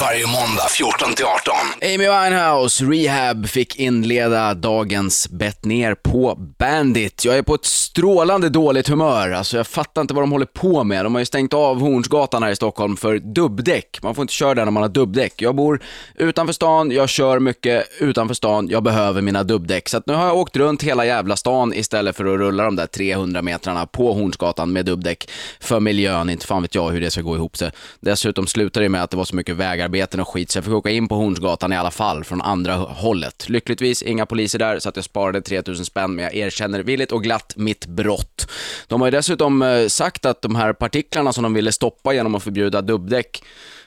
Varje måndag 14 till 18. Amy Winehouse, Rehab, fick inleda dagens bett ner på Bandit. Jag är på ett strålande dåligt humör. Alltså jag fattar inte vad de håller på med. De har ju stängt av Hornsgatan här i Stockholm för dubbdäck. Man får inte köra där när man har dubbdäck. Jag bor utanför stan, jag kör mycket utanför stan, jag behöver mina dubbdäck. Så att nu har jag åkt runt hela jävla stan istället för att rulla de där 300 metrarna på Hornsgatan med dubbdäck. För miljön, inte fan vet jag hur det ska gå ihop sig. Dessutom slutade det med att det var så mycket vägar vägarbeten och skit så jag fick åka in på Hornsgatan i alla fall från andra hållet. Lyckligtvis inga poliser där så att jag sparade 3000 spänn men jag erkänner villigt och glatt mitt brott. De har ju dessutom eh, sagt att de här partiklarna som de ville stoppa genom att förbjuda dubbdäck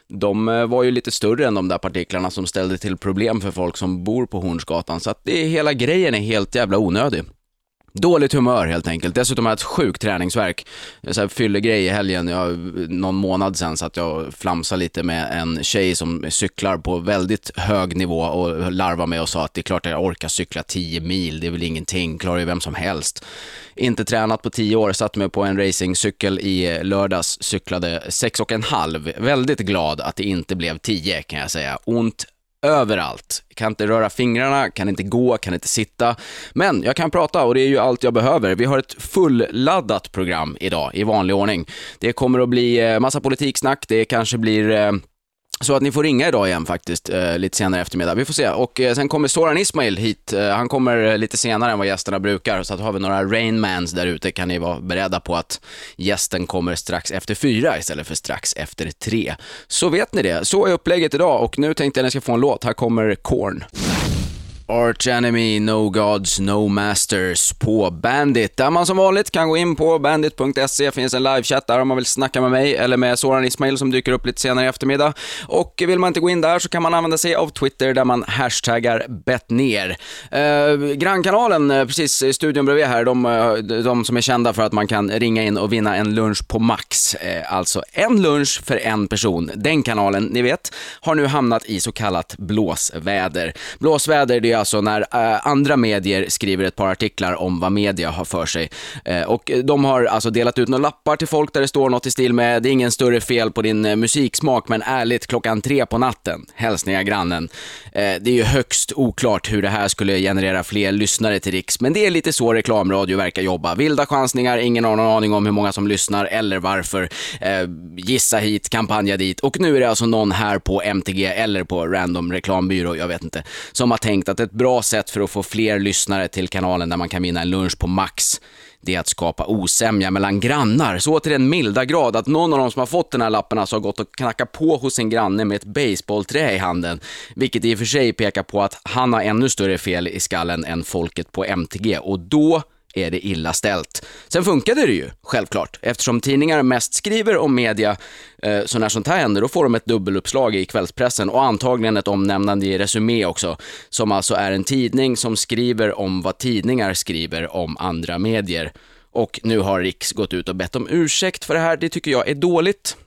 de eh, var ju lite större än de där partiklarna som ställde till problem för folk som bor på Hornsgatan. Så att det, hela grejen är helt jävla onödig. Dåligt humör helt enkelt. Dessutom har jag ett sjukt träningsverk. Så här fyllegrej i helgen, jag, någon månad sen, så att jag flamsade lite med en tjej som cyklar på väldigt hög nivå och larvade mig och sa att det är klart att jag orkar cykla 10 mil, det är väl ingenting, klarar ju vem som helst. Inte tränat på 10 år, satt mig på en racingcykel i lördags, cyklade 6,5. Väldigt glad att det inte blev 10 kan jag säga. Ont överallt. Kan inte röra fingrarna, kan inte gå, kan inte sitta. Men jag kan prata och det är ju allt jag behöver. Vi har ett fulladdat program idag i vanlig ordning. Det kommer att bli eh, massa politiksnack, det kanske blir eh, så att ni får ringa idag igen faktiskt, eh, lite senare i eftermiddag. Vi får se. Och eh, sen kommer Soran Ismail hit. Eh, han kommer eh, lite senare än vad gästerna brukar. Så att har vi några Rainmans där ute kan ni vara beredda på att gästen kommer strax efter fyra istället för strax efter tre. Så vet ni det. Så är upplägget idag och nu tänkte jag att ni ska få en låt. Här kommer Korn. Arch Enemy, No Gods, No Masters på Bandit. Där man som vanligt kan gå in på bandit.se, finns en livechatt där om man vill snacka med mig eller med Soran Ismail som dyker upp lite senare i eftermiddag. Och vill man inte gå in där så kan man använda sig av Twitter där man hashtaggar bettner. Eh, Grannkanalen, eh, precis i studion bredvid här, de, eh, de som är kända för att man kan ringa in och vinna en lunch på Max. Eh, alltså en lunch för en person. Den kanalen, ni vet, har nu hamnat i så kallat blåsväder. Blåsväder, det är alltså när eh, andra medier skriver ett par artiklar om vad media har för sig. Eh, och de har alltså delat ut några lappar till folk där det står något i stil med “Det är ingen större fel på din eh, musiksmak, men ärligt klockan tre på natten. Hälsningar grannen”. Eh, det är ju högst oklart hur det här skulle generera fler lyssnare till Riks, men det är lite så reklamradio verkar jobba. Vilda chansningar, ingen har någon aning om hur många som lyssnar eller varför. Eh, gissa hit, kampanja dit. Och nu är det alltså någon här på MTG eller på Random reklambyrå, jag vet inte, som har tänkt att ett ett bra sätt för att få fler lyssnare till kanalen där man kan vinna en lunch på Max det är att skapa osämja mellan grannar, så till den milda grad att någon av dem som har fått den här lappen alltså har gått och knackat på hos sin granne med ett baseballträ i handen, vilket i och för sig pekar på att han har ännu större fel i skallen än folket på MTG och då är det illa ställt. Sen funkade det ju, självklart, eftersom tidningar mest skriver om media, eh, så när sånt här händer, då får de ett dubbeluppslag i kvällspressen och antagligen ett omnämnande i Resumé också, som alltså är en tidning som skriver om vad tidningar skriver om andra medier. Och nu har Riks gått ut och bett om ursäkt för det här, det tycker jag är dåligt.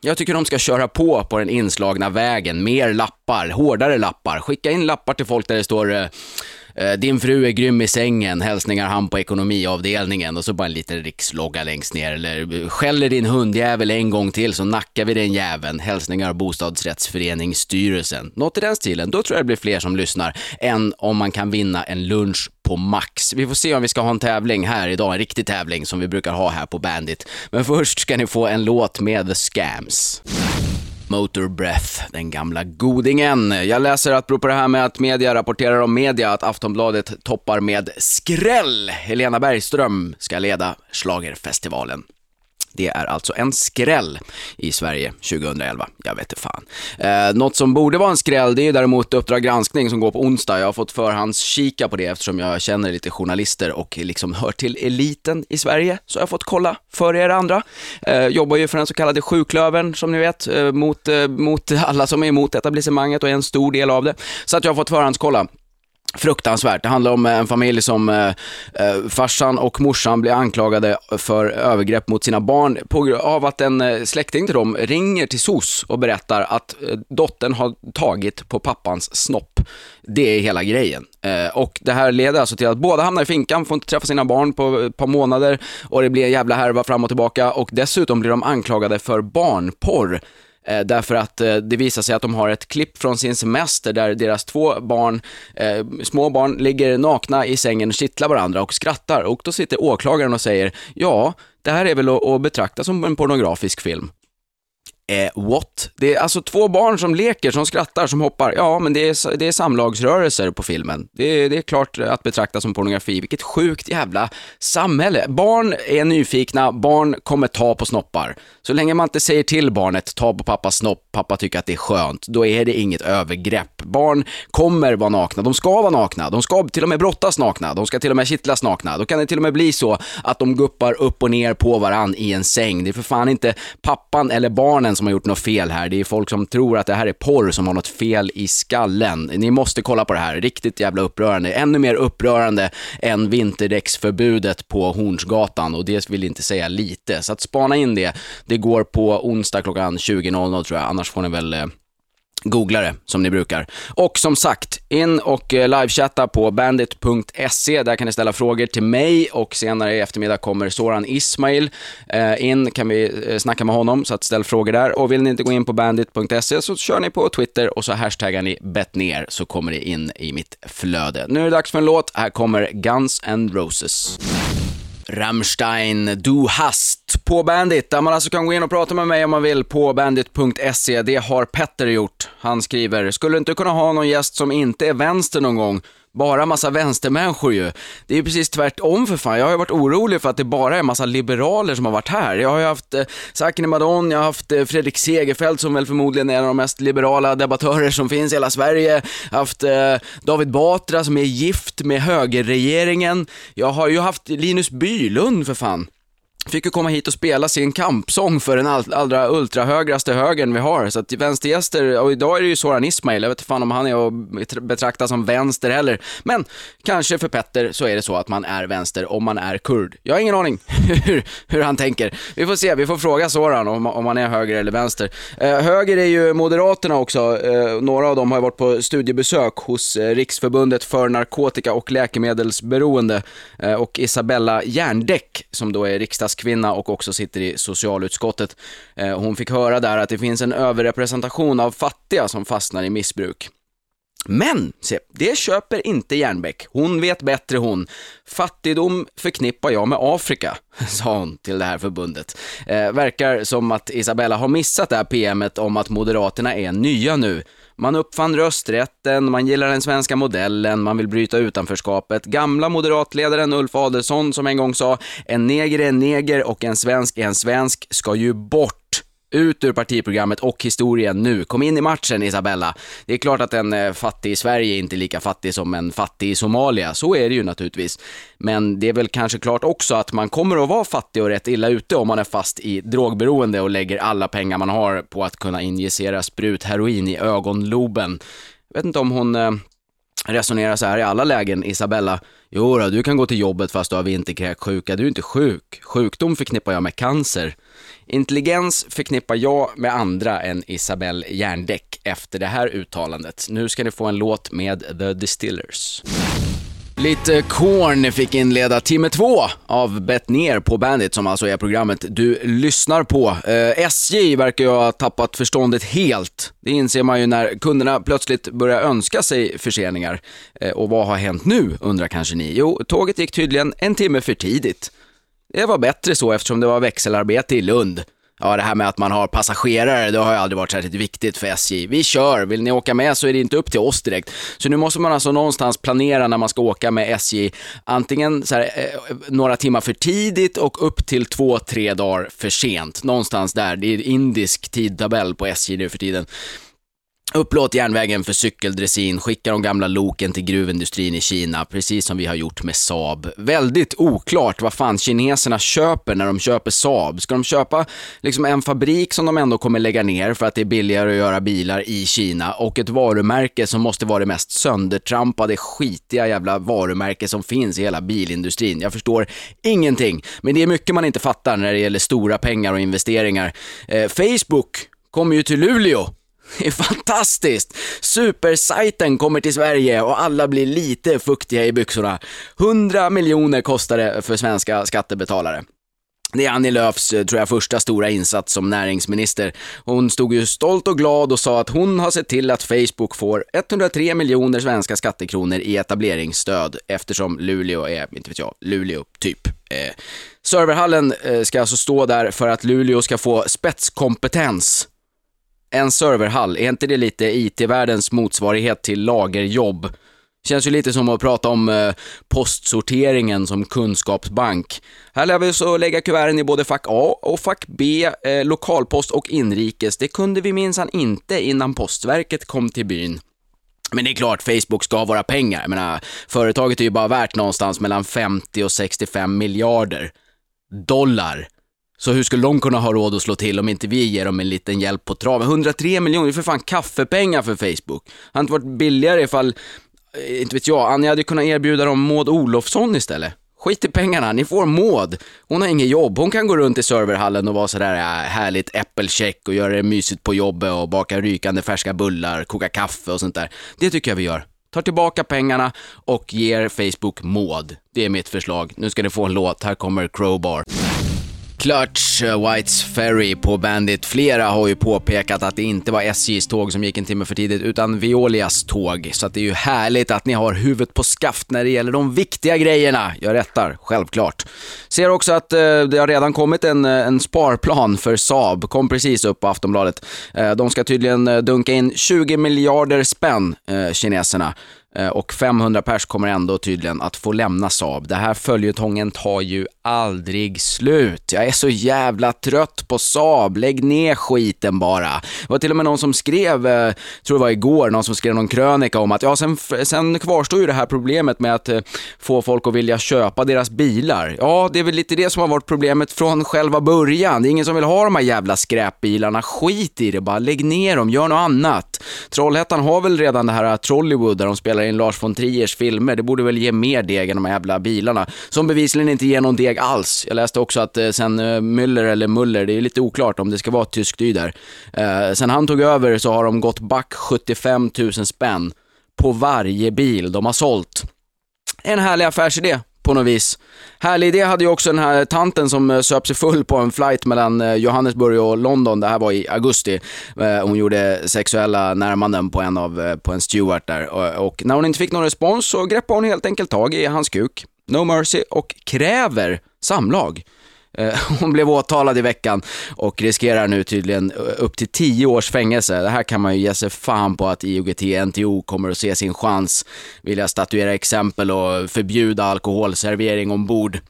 Jag tycker de ska köra på på den inslagna vägen, mer lappar, hårdare lappar, skicka in lappar till folk där det står Eh, Eh, din fru är grym i sängen, hälsningar han på ekonomiavdelningen och så bara en liten rikslogga längst ner. Eller eh, skäller din hundjävel en gång till så nackar vi den jäveln. Hälsningar bostadsrättsföreningsstyrelsen. Något i den stilen. Då tror jag det blir fler som lyssnar än om man kan vinna en lunch på Max. Vi får se om vi ska ha en tävling här idag, en riktig tävling som vi brukar ha här på Bandit. Men först ska ni få en låt med The Scams. Motor Breath, den gamla godingen. Jag läser att beror på det här med att media rapporterar om media att Aftonbladet toppar med skräll. Helena Bergström ska leda Schlagerfestivalen. Det är alltså en skräll i Sverige 2011. Jag vet inte fan. Eh, något som borde vara en skräll, det är däremot Uppdrag granskning som går på onsdag. Jag har fått förhandskika på det eftersom jag känner lite journalister och liksom hör till eliten i Sverige. Så jag har fått kolla för er andra. Eh, jobbar ju för den så kallade sjuklövern, som ni vet, eh, mot, eh, mot alla som är emot etablissemanget och är en stor del av det. Så att jag har fått förhandskolla fruktansvärt. Det handlar om eh, en familj som eh, eh, farsan och morsan blir anklagade för övergrepp mot sina barn på grund av att en eh, släkting till dem ringer till SOS och berättar att dottern har tagit på pappans snopp. Det är hela grejen. Eh, och det här leder alltså till att båda hamnar i finkan, får inte träffa sina barn på ett par månader och det blir en jävla härva fram och tillbaka och dessutom blir de anklagade för barnporr Eh, därför att eh, det visar sig att de har ett klipp från sin semester där deras två barn, eh, små barn, ligger nakna i sängen och kittlar varandra och skrattar. Och då sitter åklagaren och säger, ja, det här är väl att, att betrakta som en pornografisk film. Eh, what? Det är alltså två barn som leker, som skrattar, som hoppar. Ja, men det är, det är samlagsrörelser på filmen. Det är, det är klart att betrakta som pornografi. Vilket sjukt jävla samhälle. Barn är nyfikna, barn kommer ta på snoppar. Så länge man inte säger till barnet, ta på pappas snopp, pappa tycker att det är skönt, då är det inget övergrepp. Barn kommer vara nakna, de ska vara nakna, de ska till och med brottas nakna, de ska till och med kittlas nakna. Då kan det till och med bli så att de guppar upp och ner på varann i en säng. Det är för fan inte pappan eller barnen som har gjort något fel här. Det är folk som tror att det här är porr som har något fel i skallen. Ni måste kolla på det här, riktigt jävla upprörande. Ännu mer upprörande än vinterdäcksförbudet på Hornsgatan och det vill inte säga lite. Så att spana in det. Det går på onsdag klockan 20.00 tror jag, annars får ni väl eh, googla det som ni brukar. Och som sagt, in och eh, livechatta på bandit.se. Där kan ni ställa frågor till mig och senare i eftermiddag kommer Soran Ismail eh, in. kan vi eh, snacka med honom, så att ställ frågor där. Och vill ni inte gå in på bandit.se så kör ni på Twitter och så hashtaggar ni betner så kommer det in i mitt flöde. Nu är det dags för en låt. Här kommer Guns N' Roses. Rammstein, Du hast på Bandit, där man alltså kan gå in och prata med mig om man vill på bandit.se. Det har Petter gjort. Han skriver, skulle inte kunna ha någon gäst som inte är vänster någon gång? Bara massa vänstermänniskor ju. Det är ju precis tvärtom för fan. Jag har ju varit orolig för att det bara är massa liberaler som har varit här. Jag har ju haft eh, Sakine Madon, jag har haft eh, Fredrik Segerfeldt som väl förmodligen är en av de mest liberala debattörer som finns i hela Sverige. Jag har haft eh, David Batra som är gift med högerregeringen. Jag har ju haft Linus Bylund för fan fick ju komma hit och spela sin kampsång för den all, allra ultrahögraste högern vi har. Så att vänstergäster, och idag är det ju Soran Ismail, jag vet inte fan om han är att betrakta som vänster heller. Men kanske för Petter så är det så att man är vänster om man är kurd. Jag har ingen aning hur, hur han tänker. Vi får se, vi får fråga Soran om, om han är höger eller vänster. Eh, höger är ju Moderaterna också. Eh, några av dem har varit på studiebesök hos eh, Riksförbundet för narkotika och läkemedelsberoende eh, och Isabella Järndäck som då är riksdags kvinna och också sitter i socialutskottet. Eh, hon fick höra där att det finns en överrepresentation av fattiga som fastnar i missbruk. Men, se, det köper inte Järnbäck. Hon vet bättre hon. Fattigdom förknippar jag med Afrika, sa hon till det här förbundet. Eh, verkar som att Isabella har missat det här PMet om att Moderaterna är nya nu. Man uppfann rösträtten, man gillar den svenska modellen, man vill bryta utanförskapet. Gamla moderatledaren Ulf Adelsohn som en gång sa, en neger är en neger och en svensk är en svensk, ska ju bort. Ut ur partiprogrammet och historien nu. Kom in i matchen Isabella. Det är klart att en eh, fattig i Sverige är inte lika fattig som en fattig i Somalia. Så är det ju naturligtvis. Men det är väl kanske klart också att man kommer att vara fattig och rätt illa ute om man är fast i drogberoende och lägger alla pengar man har på att kunna injicera sprut heroin i ögonloben. Jag vet inte om hon eh, Resonera så här i alla lägen, Isabella. Jo då, du kan gå till jobbet fast du har vinterkräksjuka. Du är inte sjuk. Sjukdom förknippar jag med cancer. Intelligens förknippar jag med andra än Isabelle Järndäck efter det här uttalandet. Nu ska ni få en låt med The Distillers. Lite Korn fick inleda timme två av Bett ner på Bandit, som alltså är programmet du lyssnar på. Eh, SJ verkar ju ha tappat förståndet helt. Det inser man ju när kunderna plötsligt börjar önska sig förseningar. Eh, och vad har hänt nu, undrar kanske ni? Jo, tåget gick tydligen en timme för tidigt. Det var bättre så eftersom det var växelarbete i Lund. Ja, det här med att man har passagerare, det har ju aldrig varit särskilt viktigt för SJ. Vi kör, vill ni åka med så är det inte upp till oss direkt. Så nu måste man alltså någonstans planera när man ska åka med SJ, antingen så här, eh, några timmar för tidigt och upp till två, tre dagar för sent. Någonstans där, det är indisk tidtabell på SJ nu för tiden. Upplåt järnvägen för cykeldressin, skicka de gamla loken till gruvindustrin i Kina, precis som vi har gjort med Saab. Väldigt oklart vad fan kineserna köper när de köper Saab. Ska de köpa liksom en fabrik som de ändå kommer lägga ner för att det är billigare att göra bilar i Kina och ett varumärke som måste vara det mest söndertrampade, skitiga jävla varumärke som finns i hela bilindustrin. Jag förstår ingenting, men det är mycket man inte fattar när det gäller stora pengar och investeringar. Eh, Facebook kommer ju till Luleå det är fantastiskt! Supersajten kommer till Sverige och alla blir lite fuktiga i byxorna. 100 miljoner kostar det för svenska skattebetalare. Det är Annie Lööfs, eh, tror jag, första stora insats som näringsminister. Hon stod ju stolt och glad och sa att hon har sett till att Facebook får 103 miljoner svenska skattekronor i etableringsstöd eftersom Luleå är, inte vet jag, Luleå typ. Eh, serverhallen eh, ska alltså stå där för att Luleå ska få spetskompetens. En serverhall, är inte det lite IT-världens motsvarighet till lagerjobb? Känns ju lite som att prata om eh, postsorteringen som kunskapsbank. Här lär vi oss att lägga kuverten i både fack A och fack B, eh, lokalpost och inrikes. Det kunde vi minsann inte innan Postverket kom till byn. Men det är klart, Facebook ska ha våra pengar. Jag menar, företaget är ju bara värt någonstans mellan 50 och 65 miljarder dollar. Så hur skulle de kunna ha råd att slå till om inte vi ger dem en liten hjälp på traven? 103 miljoner, det är för fan kaffepengar för Facebook. Det hade inte varit billigare ifall eh, inte vet jag, Anja hade kunnat erbjuda dem Maud Olofsson istället. Skit i pengarna, ni får Maud. Hon har inget jobb, hon kan gå runt i serverhallen och vara sådär äh, härligt äppelcheck och göra det mysigt på jobbet och baka rykande färska bullar, koka kaffe och sånt där. Det tycker jag vi gör. Tar tillbaka pengarna och ger Facebook Maud. Det är mitt förslag. Nu ska ni få en låt, här kommer Crowbar. Clutch, eh, Whites Ferry på Bandit. Flera har ju påpekat att det inte var SJs tåg som gick en timme för tidigt, utan Veolias tåg. Så det är ju härligt att ni har huvudet på skaft när det gäller de viktiga grejerna. Jag rättar, självklart. Ser också att eh, det har redan kommit en, eh, en sparplan för Saab, kom precis upp på Aftonbladet. Eh, de ska tydligen eh, dunka in 20 miljarder spänn, kineserna. Eh, och 500 pers kommer ändå tydligen att få lämna Saab. Det här följetongen tar ju aldrig slut. Jag är så jävla trött på Saab, lägg ner skiten bara. Det var till och med någon som skrev, eh, tror det var igår, någon som skrev någon krönika om att ja, sen, sen kvarstår ju det här problemet med att eh, få folk att vilja köpa deras bilar. Ja, det är väl lite det som har varit problemet från själva början. Det är ingen som vill ha de här jävla skräpbilarna. Skit i det bara, lägg ner dem, gör något annat. Trollhättan har väl redan det här Trollywood där de spelar in Lars von Triers filmer. Det borde väl ge mer deg än de här jävla bilarna, som bevisligen inte ger någon deg alls. Jag läste också att eh, sen eh, Müller eller Muller, det är lite oklart om det ska vara tysk dy där. Eh, sen han tog över så har de gått back 75 000 spänn på varje bil de har sålt. En härlig affärsidé på något vis. Härlig idé hade ju också den här tanten som eh, söp sig full på en flight mellan eh, Johannesburg och London. Det här var i augusti. Eh, hon gjorde sexuella närmanden på en, av, på en steward där och när hon inte fick någon respons så greppade hon helt enkelt tag i hans kuk. No Mercy och kräver samlag. Eh, hon blev åtalad i veckan och riskerar nu tydligen eh, upp till 10 års fängelse. Det här kan man ju ge sig fan på att IOGT-NTO kommer att se sin chans, vilja statuera exempel och förbjuda alkoholservering ombord.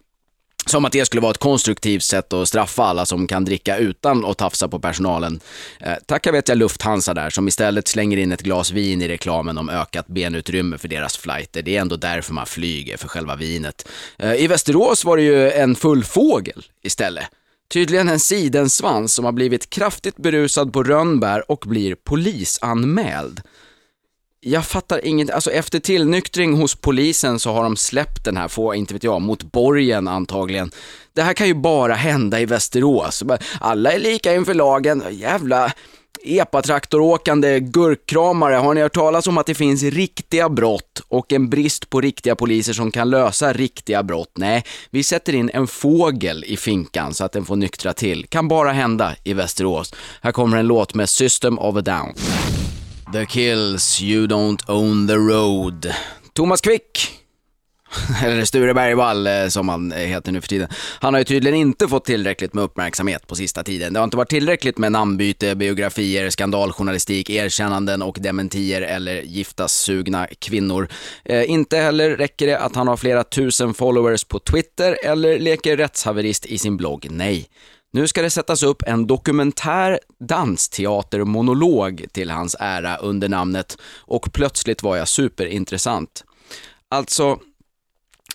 Som att det skulle vara ett konstruktivt sätt att straffa alla som kan dricka utan att tafsa på personalen. Eh, tackar vet jag Lufthansa där, som istället slänger in ett glas vin i reklamen om ökat benutrymme för deras flighter. Det är ändå därför man flyger, för själva vinet. Eh, I Västerås var det ju en full fågel istället. Tydligen en sidensvans som har blivit kraftigt berusad på rönnbär och blir polisanmäld jag fattar inget, alltså efter tillnyktring hos polisen så har de släppt den här, få, inte vet jag, mot borgen antagligen. Det här kan ju bara hända i Västerås. Alla är lika inför lagen, jävla epatraktoråkande gurkkramare. Har ni hört talas om att det finns riktiga brott och en brist på riktiga poliser som kan lösa riktiga brott? Nej, vi sätter in en fågel i finkan så att den får nyktra till. Kan bara hända i Västerås. Här kommer en låt med System of a Down. The Kills, You Don't Own the Road. Thomas Quick, eller Sture Bergvall eh, som han eh, heter nu för tiden. Han har ju tydligen inte fått tillräckligt med uppmärksamhet på sista tiden. Det har inte varit tillräckligt med namnbyte, biografier, skandaljournalistik, erkännanden och dementier eller giftassugna kvinnor. Eh, inte heller räcker det att han har flera tusen followers på Twitter eller leker rättshaverist i sin blogg. Nej. Nu ska det sättas upp en dokumentär dansteatermonolog till hans ära under namnet och plötsligt var jag superintressant. Alltså,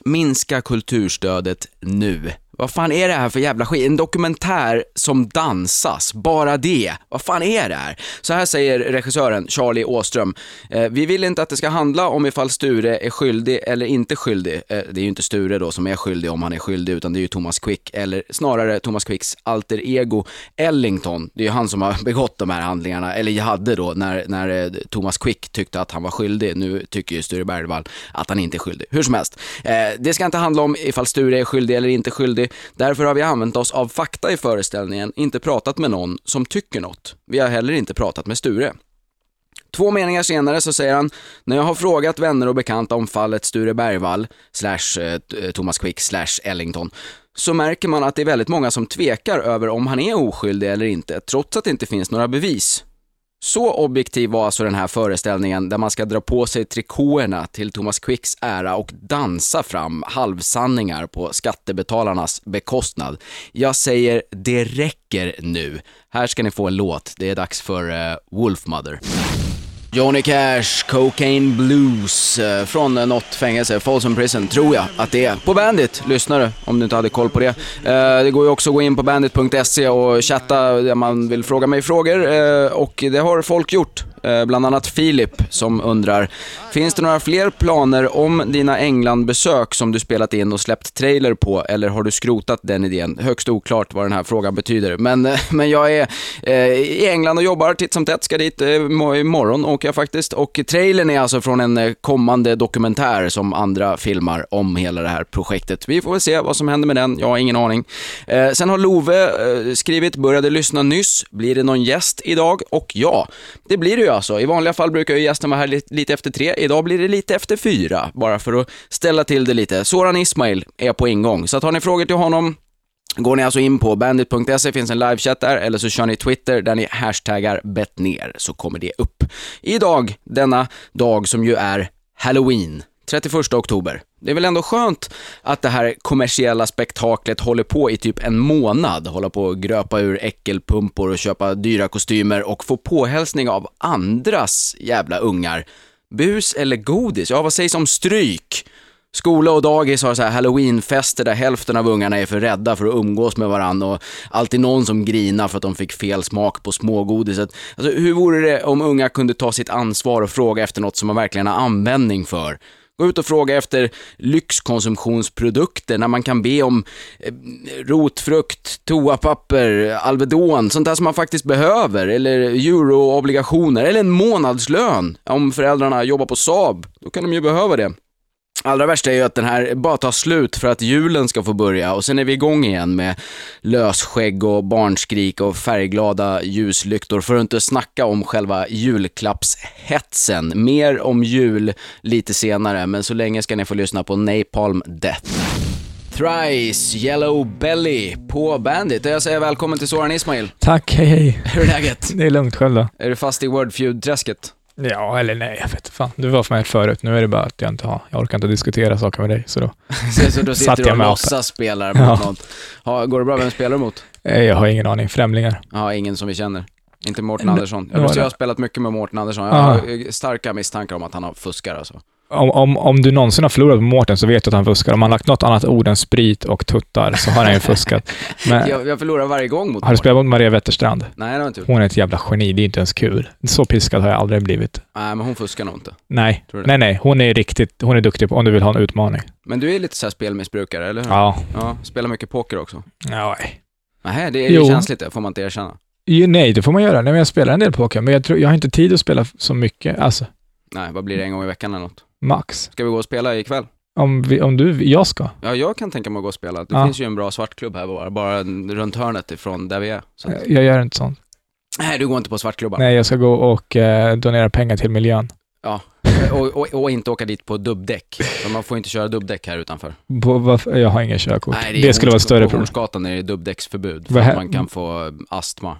minska kulturstödet nu. Vad fan är det här för jävla skit? En dokumentär som dansas, bara det. Vad fan är det här? Så här säger regissören Charlie Åström. Eh, vi vill inte att det ska handla om ifall Sture är skyldig eller inte skyldig. Eh, det är ju inte Sture då som är skyldig om han är skyldig, utan det är ju Thomas Quick, eller snarare Thomas Quicks alter ego Ellington. Det är ju han som har begått de här handlingarna, eller hade då, när, när eh, Thomas Quick tyckte att han var skyldig. Nu tycker ju Sture Bergvall att han inte är skyldig. Hur som helst, eh, det ska inte handla om ifall Sture är skyldig eller inte skyldig därför har vi använt oss av fakta i föreställningen, inte pratat med någon som tycker något. Vi har heller inte pratat med Sture. Två meningar senare så säger han, när jag har frågat vänner och bekanta om fallet Sture Bergvall, slash eh, eh, Thomas Quick, slash Ellington, så märker man att det är väldigt många som tvekar över om han är oskyldig eller inte, trots att det inte finns några bevis. Så objektiv var alltså den här föreställningen där man ska dra på sig trikåerna till Thomas Quicks ära och dansa fram halvsanningar på skattebetalarnas bekostnad. Jag säger, det räcker nu. Här ska ni få en låt. Det är dags för eh, uh, Wolfmother. Johnny Cash, Cocaine Blues eh, från något fängelse, Folsom Prison, tror jag att det är. På Bandit, lyssnar du om du inte hade koll på det. Eh, det går ju också att gå in på bandit.se och chatta där man vill fråga mig frågor eh, och det har folk gjort. Eh, bland annat Filip som undrar, finns det några fler planer om dina England-besök som du spelat in och släppt trailer på eller har du skrotat den idén? Högst oklart vad den här frågan betyder. Men, men jag är eh, i England och jobbar titt som tätt, ska dit eh, imorgon åker jag faktiskt. Och trailern är alltså från en eh, kommande dokumentär som andra filmar om hela det här projektet. Vi får väl se vad som händer med den, jag har ingen aning. sen har Love skrivit, började lyssna nyss, blir det någon gäst idag? Och ja, det blir det ju alltså. I vanliga fall brukar ju gästen vara här lite, efter tre. Idag blir det lite efter fyra, bara för att ställa till det lite. Soran Ismail är på ingång, så att har ni frågor till honom Går ni alltså in på bandit.se, finns en livechatt där, eller så kör ni Twitter där ni hashtaggar bettner, så kommer det upp. Idag, denna dag som ju är Halloween, 31 oktober. Det är väl ändå skönt att det här kommersiella spektaklet håller på i typ en månad, hålla på och gröpa ur äckelpumpor och köpa dyra kostymer och få påhälsning av andras jävla ungar. Bus eller godis? Ja, vad sägs om stryk? Skola och dagis har så här halloweenfester där hälften av ungarna är för rädda för att umgås med varandra och alltid någon som grinar för att de fick fel smak på smågodiset. Alltså, hur vore det om unga kunde ta sitt ansvar och fråga efter något som man verkligen har användning för? Gå ut och fråga efter lyxkonsumtionsprodukter när man kan be om eh, rotfrukt, toapapper, Alvedon, sånt där som man faktiskt behöver, eller euroobligationer, eller en månadslön. Om föräldrarna jobbar på Saab, då kan de ju behöva det. Allra värsta är ju att den här bara tar slut för att julen ska få börja och sen är vi igång igen med lösskägg och barnskrik och färgglada ljuslyktor för att inte snacka om själva julklappshetsen. Mer om jul lite senare, men så länge ska ni få lyssna på Napalm Death. Thrice, Yellow Belly på Bandit. Jag säger välkommen till Soran Ismail. Tack, hej hej. Hur är läget? Det är lugnt, själv då? Är du fast i Wordfeud-träsket? Ja, eller nej, jag vet fan. Du var för mig förut. Nu är det bara att jag inte har, jag orkar inte diskutera saker med dig, så då så, så då sitter du och låtsas spelar mot ja. någon. Ha, går det bra? Vem spelar du mot? Eh, jag har ingen aning. Främlingar. Ja, ingen som vi känner. Inte Mårten Andersson. Jag, jag har spelat mycket med Mårten Andersson. Jag har starka misstankar om att han har fuskar alltså om, om, om du någonsin har förlorat på Mårten så vet du att han fuskar. Om han lagt något annat ord än sprit och tuttar så har han ju fuskat. Men, jag, jag förlorar varje gång mot Har du spelat mot Maria Wetterstrand? Nej, det har jag inte gjort. Hon är ett jävla geni, det är inte ens kul. Så piskad har jag aldrig blivit. Nej, men hon fuskar nog inte. Nej, nej, nej. Hon är riktigt, hon är duktig på, om du vill ha en utmaning. Men du är lite så här spelmissbrukare, eller hur? Ja. Ja, spelar mycket poker också? Ja, nej. Nej, det är ju känsligt det, får man inte erkänna. Nej, det får man göra. Nej, men jag spelar en del poker, men jag, tror, jag har inte tid att spela så mycket, alltså. Nej, vad blir det, en gång i veckan eller något? Max. Ska vi gå och spela ikväll? Om, vi, om du, jag ska? Ja, jag kan tänka mig att gå och spela. Det ja. finns ju en bra svartklubb här bara, bara runt hörnet ifrån där vi är. Så. Jag gör inte sånt. Nej, du går inte på svartklubbar? Nej, jag ska gå och eh, donera pengar till miljön. Ja, och, och, och, inte åka dit på dubbdäck. För man får inte köra dubbdäck här utanför. På, varför? Jag har ingen körkort. Nej, det, det skulle vara större problem. På Hornsgatan är det dubbdäcksförbud, för att man kan få astma.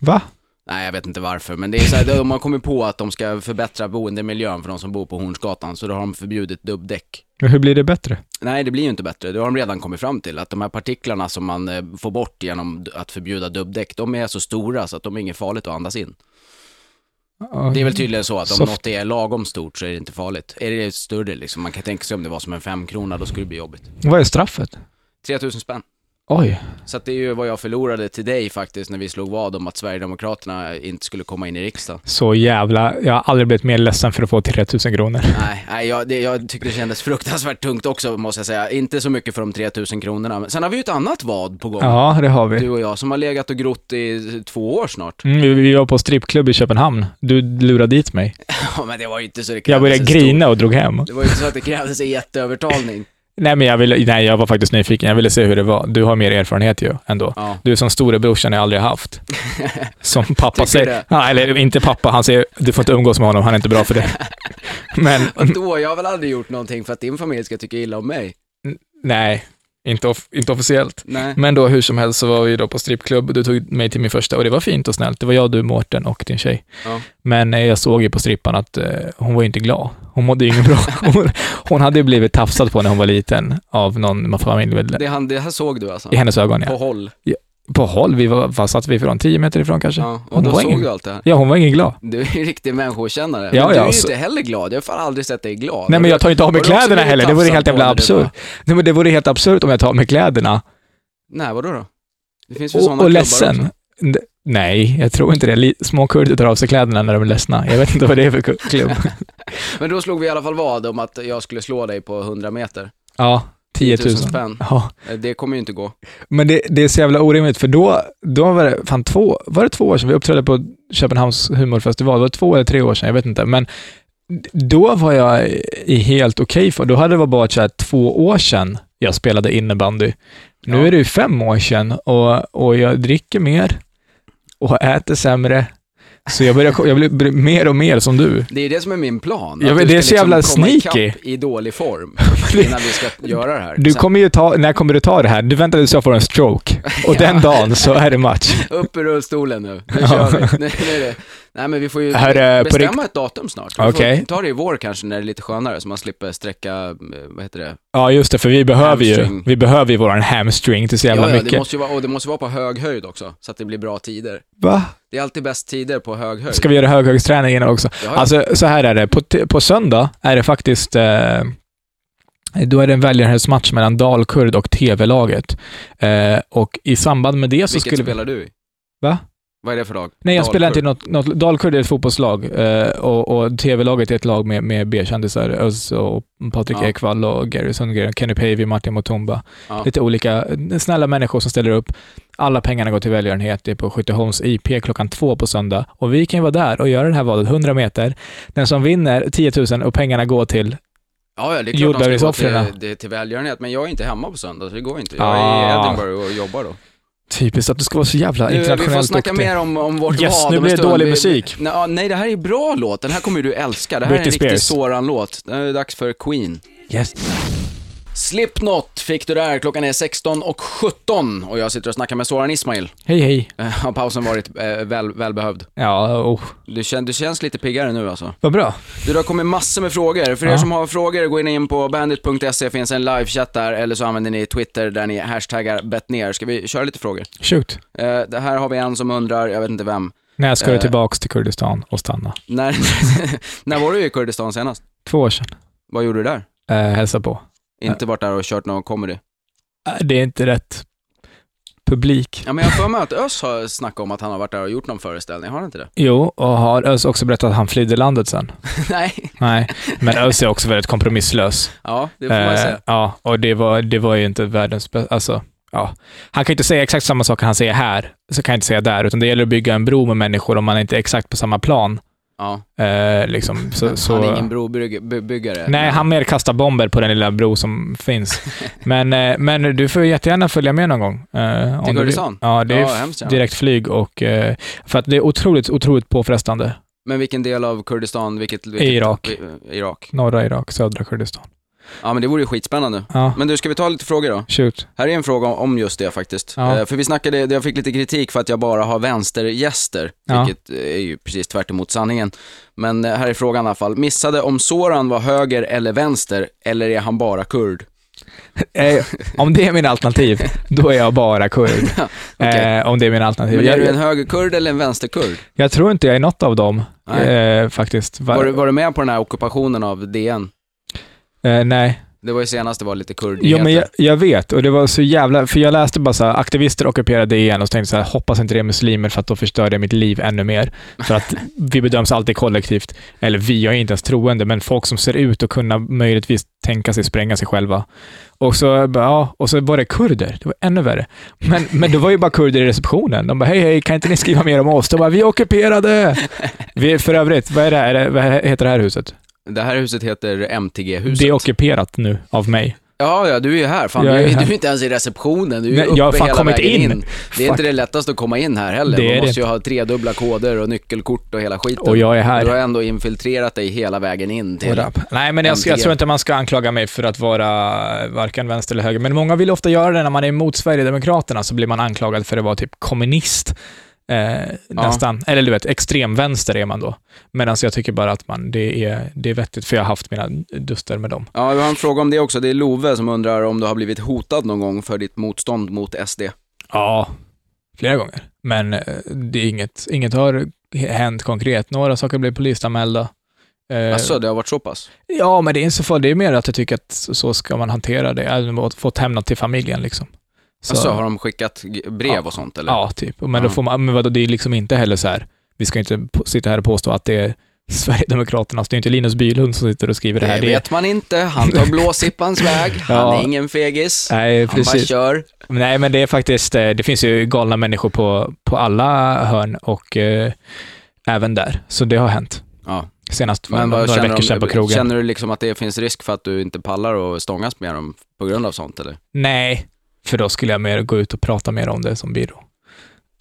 Va? Nej, jag vet inte varför, men det är så här, de har kommit på att de ska förbättra boendemiljön för de som bor på Hornsgatan, så då har de förbjudit dubbdäck. Men hur blir det bättre? Nej, det blir ju inte bättre. Det har de redan kommit fram till, att de här partiklarna som man eh, får bort genom att förbjuda dubbdäck, de är så stora så att de är inget farligt att andas in. Det är väl tydligen så att om Soft. något är lagom stort så är det inte farligt. Är det större liksom, man kan tänka sig om det var som en femkrona, då skulle det bli jobbigt. Vad är straffet? 3000 spänn. Oj. Så att det är ju vad jag förlorade till dig faktiskt när vi slog vad om att Sverigedemokraterna inte skulle komma in i riksdagen. Så jävla... Jag har aldrig blivit mer ledsen för att få 3000 kronor. Nej, nej jag, det, jag tyckte det kändes fruktansvärt tungt också måste jag säga. Inte så mycket för de 3000 kronorna. Men sen har vi ju ett annat vad på gång. Ja, det har vi. Du och jag som har legat och grott i två år snart. Mm, vi, vi var på strippklubb i Köpenhamn. Du lurade dit mig. ja, men det var ju inte så det krävdes Jag började grina och drog hem. Det var ju inte så att det krävdes jätteövertalning. Nej, men jag, ville, nej, jag var faktiskt nyfiken. Jag ville se hur det var. Du har mer erfarenhet ju ändå. Ja. Du är som storebrorsan jag aldrig haft. Som pappa säger. Ja, eller inte pappa, han säger du får inte umgås med honom, han är inte bra för det. Men Och då, jag har väl aldrig gjort någonting för att din familj ska tycka illa om mig? nej, inte, off- inte officiellt. Nej. Men då hur som helst så var vi då på strippklubb och du tog mig till min första och det var fint och snällt. Det var jag, du, Mårten och din tjej. Ja. Men eh, jag såg ju på strippan att eh, hon var inte glad. Hon mådde ju inget bra. Hon, hon hade ju blivit tafsad på när hon var liten av någon familjemedlem. Det, han, det här såg du alltså? I hennes ögon, På ja. På håll, vi var, vad satt vi ifrån? Tio meter ifrån kanske? Ja. Och Hon då var såg ingen- du allt det här? Ja, hon var ingen glad. Du är en riktig människokännare. Ja, men du ja, är ju så- inte heller glad. Jag har fan aldrig sett dig glad. Nej, men jag tar ju inte av mig du kläderna heller. Det vore helt jävla du absurt. Nej, men det vore helt absurt om jag tar av mig kläderna Nej, vadå då? Det finns ju och, sådana och ledsen. också. Nej, jag tror inte det. Små kurder tar av sig kläderna när de är ledsna. Jag vet inte vad det är för klubb. Men då slog vi i alla fall vad om att jag skulle slå dig på 100 meter. Ja, 10 000. spänn. Ja, Eh, Det kommer ju inte gå. men det, det är så jävla orimligt, för då, då var det fan två, var det två år sedan vi uppträdde på Köpenhamns humorfestival? Det var två eller tre år sedan, jag vet inte. Men då var jag i helt okej för, då hade det varit bara så här, två år sedan jag spelade innebandy. Nu Ja. är det ju fem år sedan och, och jag dricker mer och äter sämre. Så jag, börjar, jag blir mer och mer som du. Det är det som är min plan. Ja, att men du det är så jävla komma sneaky. i dålig form innan vi ska göra det här. Du Sen kommer ju ta, när kommer du ta det här? Du väntar tills jag får en stroke. Och den dagen så är det match. Upp ur rullstolen nu. Nu Ja. kör vi. Nu, nu är det. Nej men vi får ju Här, eh, bestämma ett datum snart. Vi Okej. får ta det i vår kanske när det är lite skönare så man slipper sträcka, eh, vad heter det? Ja, just det, för vi behöver ju, Hamstring. vi behöver ju våran hamstring till så jävla ja, ja, mycket. det måste ju vara, och det måste vara på hög höjd också, så att det blir bra tider. Va? Det är alltid bäst tider på hög höjd. Ska vi göra höghöjdsträning innan också? Ja. Alltså, så här är det. På, på söndag är det faktiskt eh, då är det en välgörenhetsmatch mellan Dalkurd och TV-laget. Eh, och i samband med det så Vilket skulle vi... spelar du i? Va? Vad är det för lag? Nej, jag spelar inte i Dalkurd. något, något... Dalkurd är ett fotbollslag eh, och, och TV-laget är ett lag med, med B-kändisar. Özz och Patrik Ja. Ekwall och Gary Sundgren, Kenny Pavey, Martin Mutumba. Ja. Lite olika snälla människor som ställer upp. Alla pengarna går till välgörenhet. Det är på Skytteholms IP klockan två på söndag. Och vi kan ju vara där och göra det här valet, 100 meter. Den som vinner 10 000 och pengarna går till... Ja, ja, det är klart de ska gå till, det- till välgörenhet, men jag är inte hemma på söndag, så det går inte. Jag Ah. är i Edinburgh och jobbar då. Typiskt att du ska vara så jävla Nu, vi får internationellt snacka duktig. mer om, om vårt Yes, vad nu blir det dålig Vi- musik. Nej, det här är bra låt. Den här kommer du älska. Det här är en riktig. Soran-låt. Det är dags för Queen. Yes. Slipknot fick du där. Klockan är 16 och 17 och jag sitter och snackar med Soran Ismail. Hej, hej. Eh, Har pausen varit eh, väl, välbehövd? Ja, oh. Du, kän, du känns lite piggare nu alltså. vad bra. Du, det har kommit massor med frågor. För er Ja. som har frågor, gå in, in på bandit.se, finns en livechatt där, eller så använder ni Twitter där ni hashtaggar betner. Ska vi köra lite frågor? Shoot. Eh, det här har vi en som undrar, jag vet inte vem. När ska du Eh. tillbaks till Kurdistan och stanna? När, när var du i Kurdistan senast? Två år sedan. Vad gjorde du där? Eh, hälsa på. Inte varit där och kört någon comedy? Eh, Det är inte rätt publik. Ja men jag har för mig att Ös har snackat om att han har varit där och gjort någon föreställning, har han inte det? Jo, och har Özz också berättat att han flydde landet sen? Nej. Nej, men Özz är också väldigt kompromisslös. Ja, det får man Eh, säga. ja, och det var, det var ju inte världens bästa, alltså, ja. Han kan ju inte säga exakt samma sak han säger här, så kan jag inte säga där, utan det gäller att bygga en bro med människor om man inte är exakt på samma plan. Ja. Eh, liksom, så, så, Han är ingen brobyggare. Nej, han mer kastar bomber på den lilla bro som finns. Men, eh, men du får jättegärna följa med någon gång. eh, Till. Kurdistan? Ja, det är Ja, hemskt gärna. direkt flyg och... eh, För att det är otroligt, otroligt påfrestande. Men vilken del av Kurdistan, vilket... vilket Irak. Irak. Norra Irak, södra Kurdistan. Ja men det vore ju skitspännande. Ja, Men du, ska vi ta lite frågor då? shoot. Här är en fråga om just det faktiskt. Ja. Eh, För vi snackade, jag fick lite kritik för att jag bara har vänstergäster, Ja. vilket är ju precis tvärt emot sanningen. Men eh, här är frågan i alla fall. Missade om Soran var höger eller vänster, eller är han bara kurd? Eh, om det är min alternativ, då är jag bara kurd. Okej. eh, om det är min alternativ. Men är du en högerkurd eller en vänsterkurd? jag tror inte jag är något av dem, eh, faktiskt. Va- Var, du- var du med på den här ockupationen av DN? Eh, nej. Det var ju senast det var lite Jo, kurdnyheter. men jag, jag vet. Och det var så jävla... För jag läste bara så här, aktivister ockuperade igen och så tänkte så här, hoppas inte det är muslimer för att då förstör det mitt liv ännu mer. För att vi bedöms alltid kollektivt. Eller vi, jag är inte ens troende, men folk som ser ut att kunna möjligtvis tänka sig spränga sig själva. Och så, ja, och så var det kurder. Det var ännu värre. Men, men det var ju bara kurder i receptionen. De bara, hej, hej, kan inte ni skriva mer om oss? De bara, vi är ockuperade! Vi, för övrigt, vad är det här? Vad heter det här huset? Det här huset heter MTG-huset. Det är ockuperat nu av mig. Ja, ja, du är ju här. Fan, Jag du, är är, här. du är inte ens i receptionen. Du är Nej, uppe jag har fan hela kommit vägen in. in. Det är Fuck. inte det lättaste att komma in här heller. Det är Man måste ju ha tredubbla koder och nyckelkort och hela skiten. Och jag är här. Du har ändå infiltrerat dig hela vägen in till... Nej, men jag, jag tror inte man ska anklaga mig för att vara varken vänster eller höger, men många vill ofta göra det när man är emot Sverigedemokraterna, så blir man anklagad för att vara typ kommunist. Eh, nästan. Eller du vet, extremvänster är man då. Medan jag tycker bara att man, det, är, det är vettigt, för jag har haft mina duster med dem. Ja, vi har en fråga om det också. Det är Love som undrar om du har blivit hotad någon gång för ditt motstånd mot SD. Ja, flera gånger. Men eh, det är inget, inget har hänt konkret. Några saker blev polisanmälda. Eh, Alltså, det har varit så pass? Ja, men det är inte så farligt. Det är mer att jag tycker att så ska man hantera det. Eller fått något till familjen liksom. Så, Alltså, har de skickat brev Ja. och sånt eller? Ja, typ. Men, då Ja. får man, men vadå, det är liksom inte heller så här, vi ska inte sitta här och påstå att det är Sverigedemokraterna, det är inte Linus Bylund som sitter och skriver det Det här. Det vet man inte. Han tar blåsippans väg. Han Ja. är ingen fegis. nej, Han bara precis. kör. Nej, men det är faktiskt, eh, det finns ju galna människor på, på alla hörn och eh, även där. Så det har hänt. Ja. Senast för Men vad några veckor sedan på krogen. känner du liksom att det finns risk för att du inte pallar att stångas med dem på grund av sånt eller? Nej, för då skulle jag mer gå ut och prata mer om det som byrå.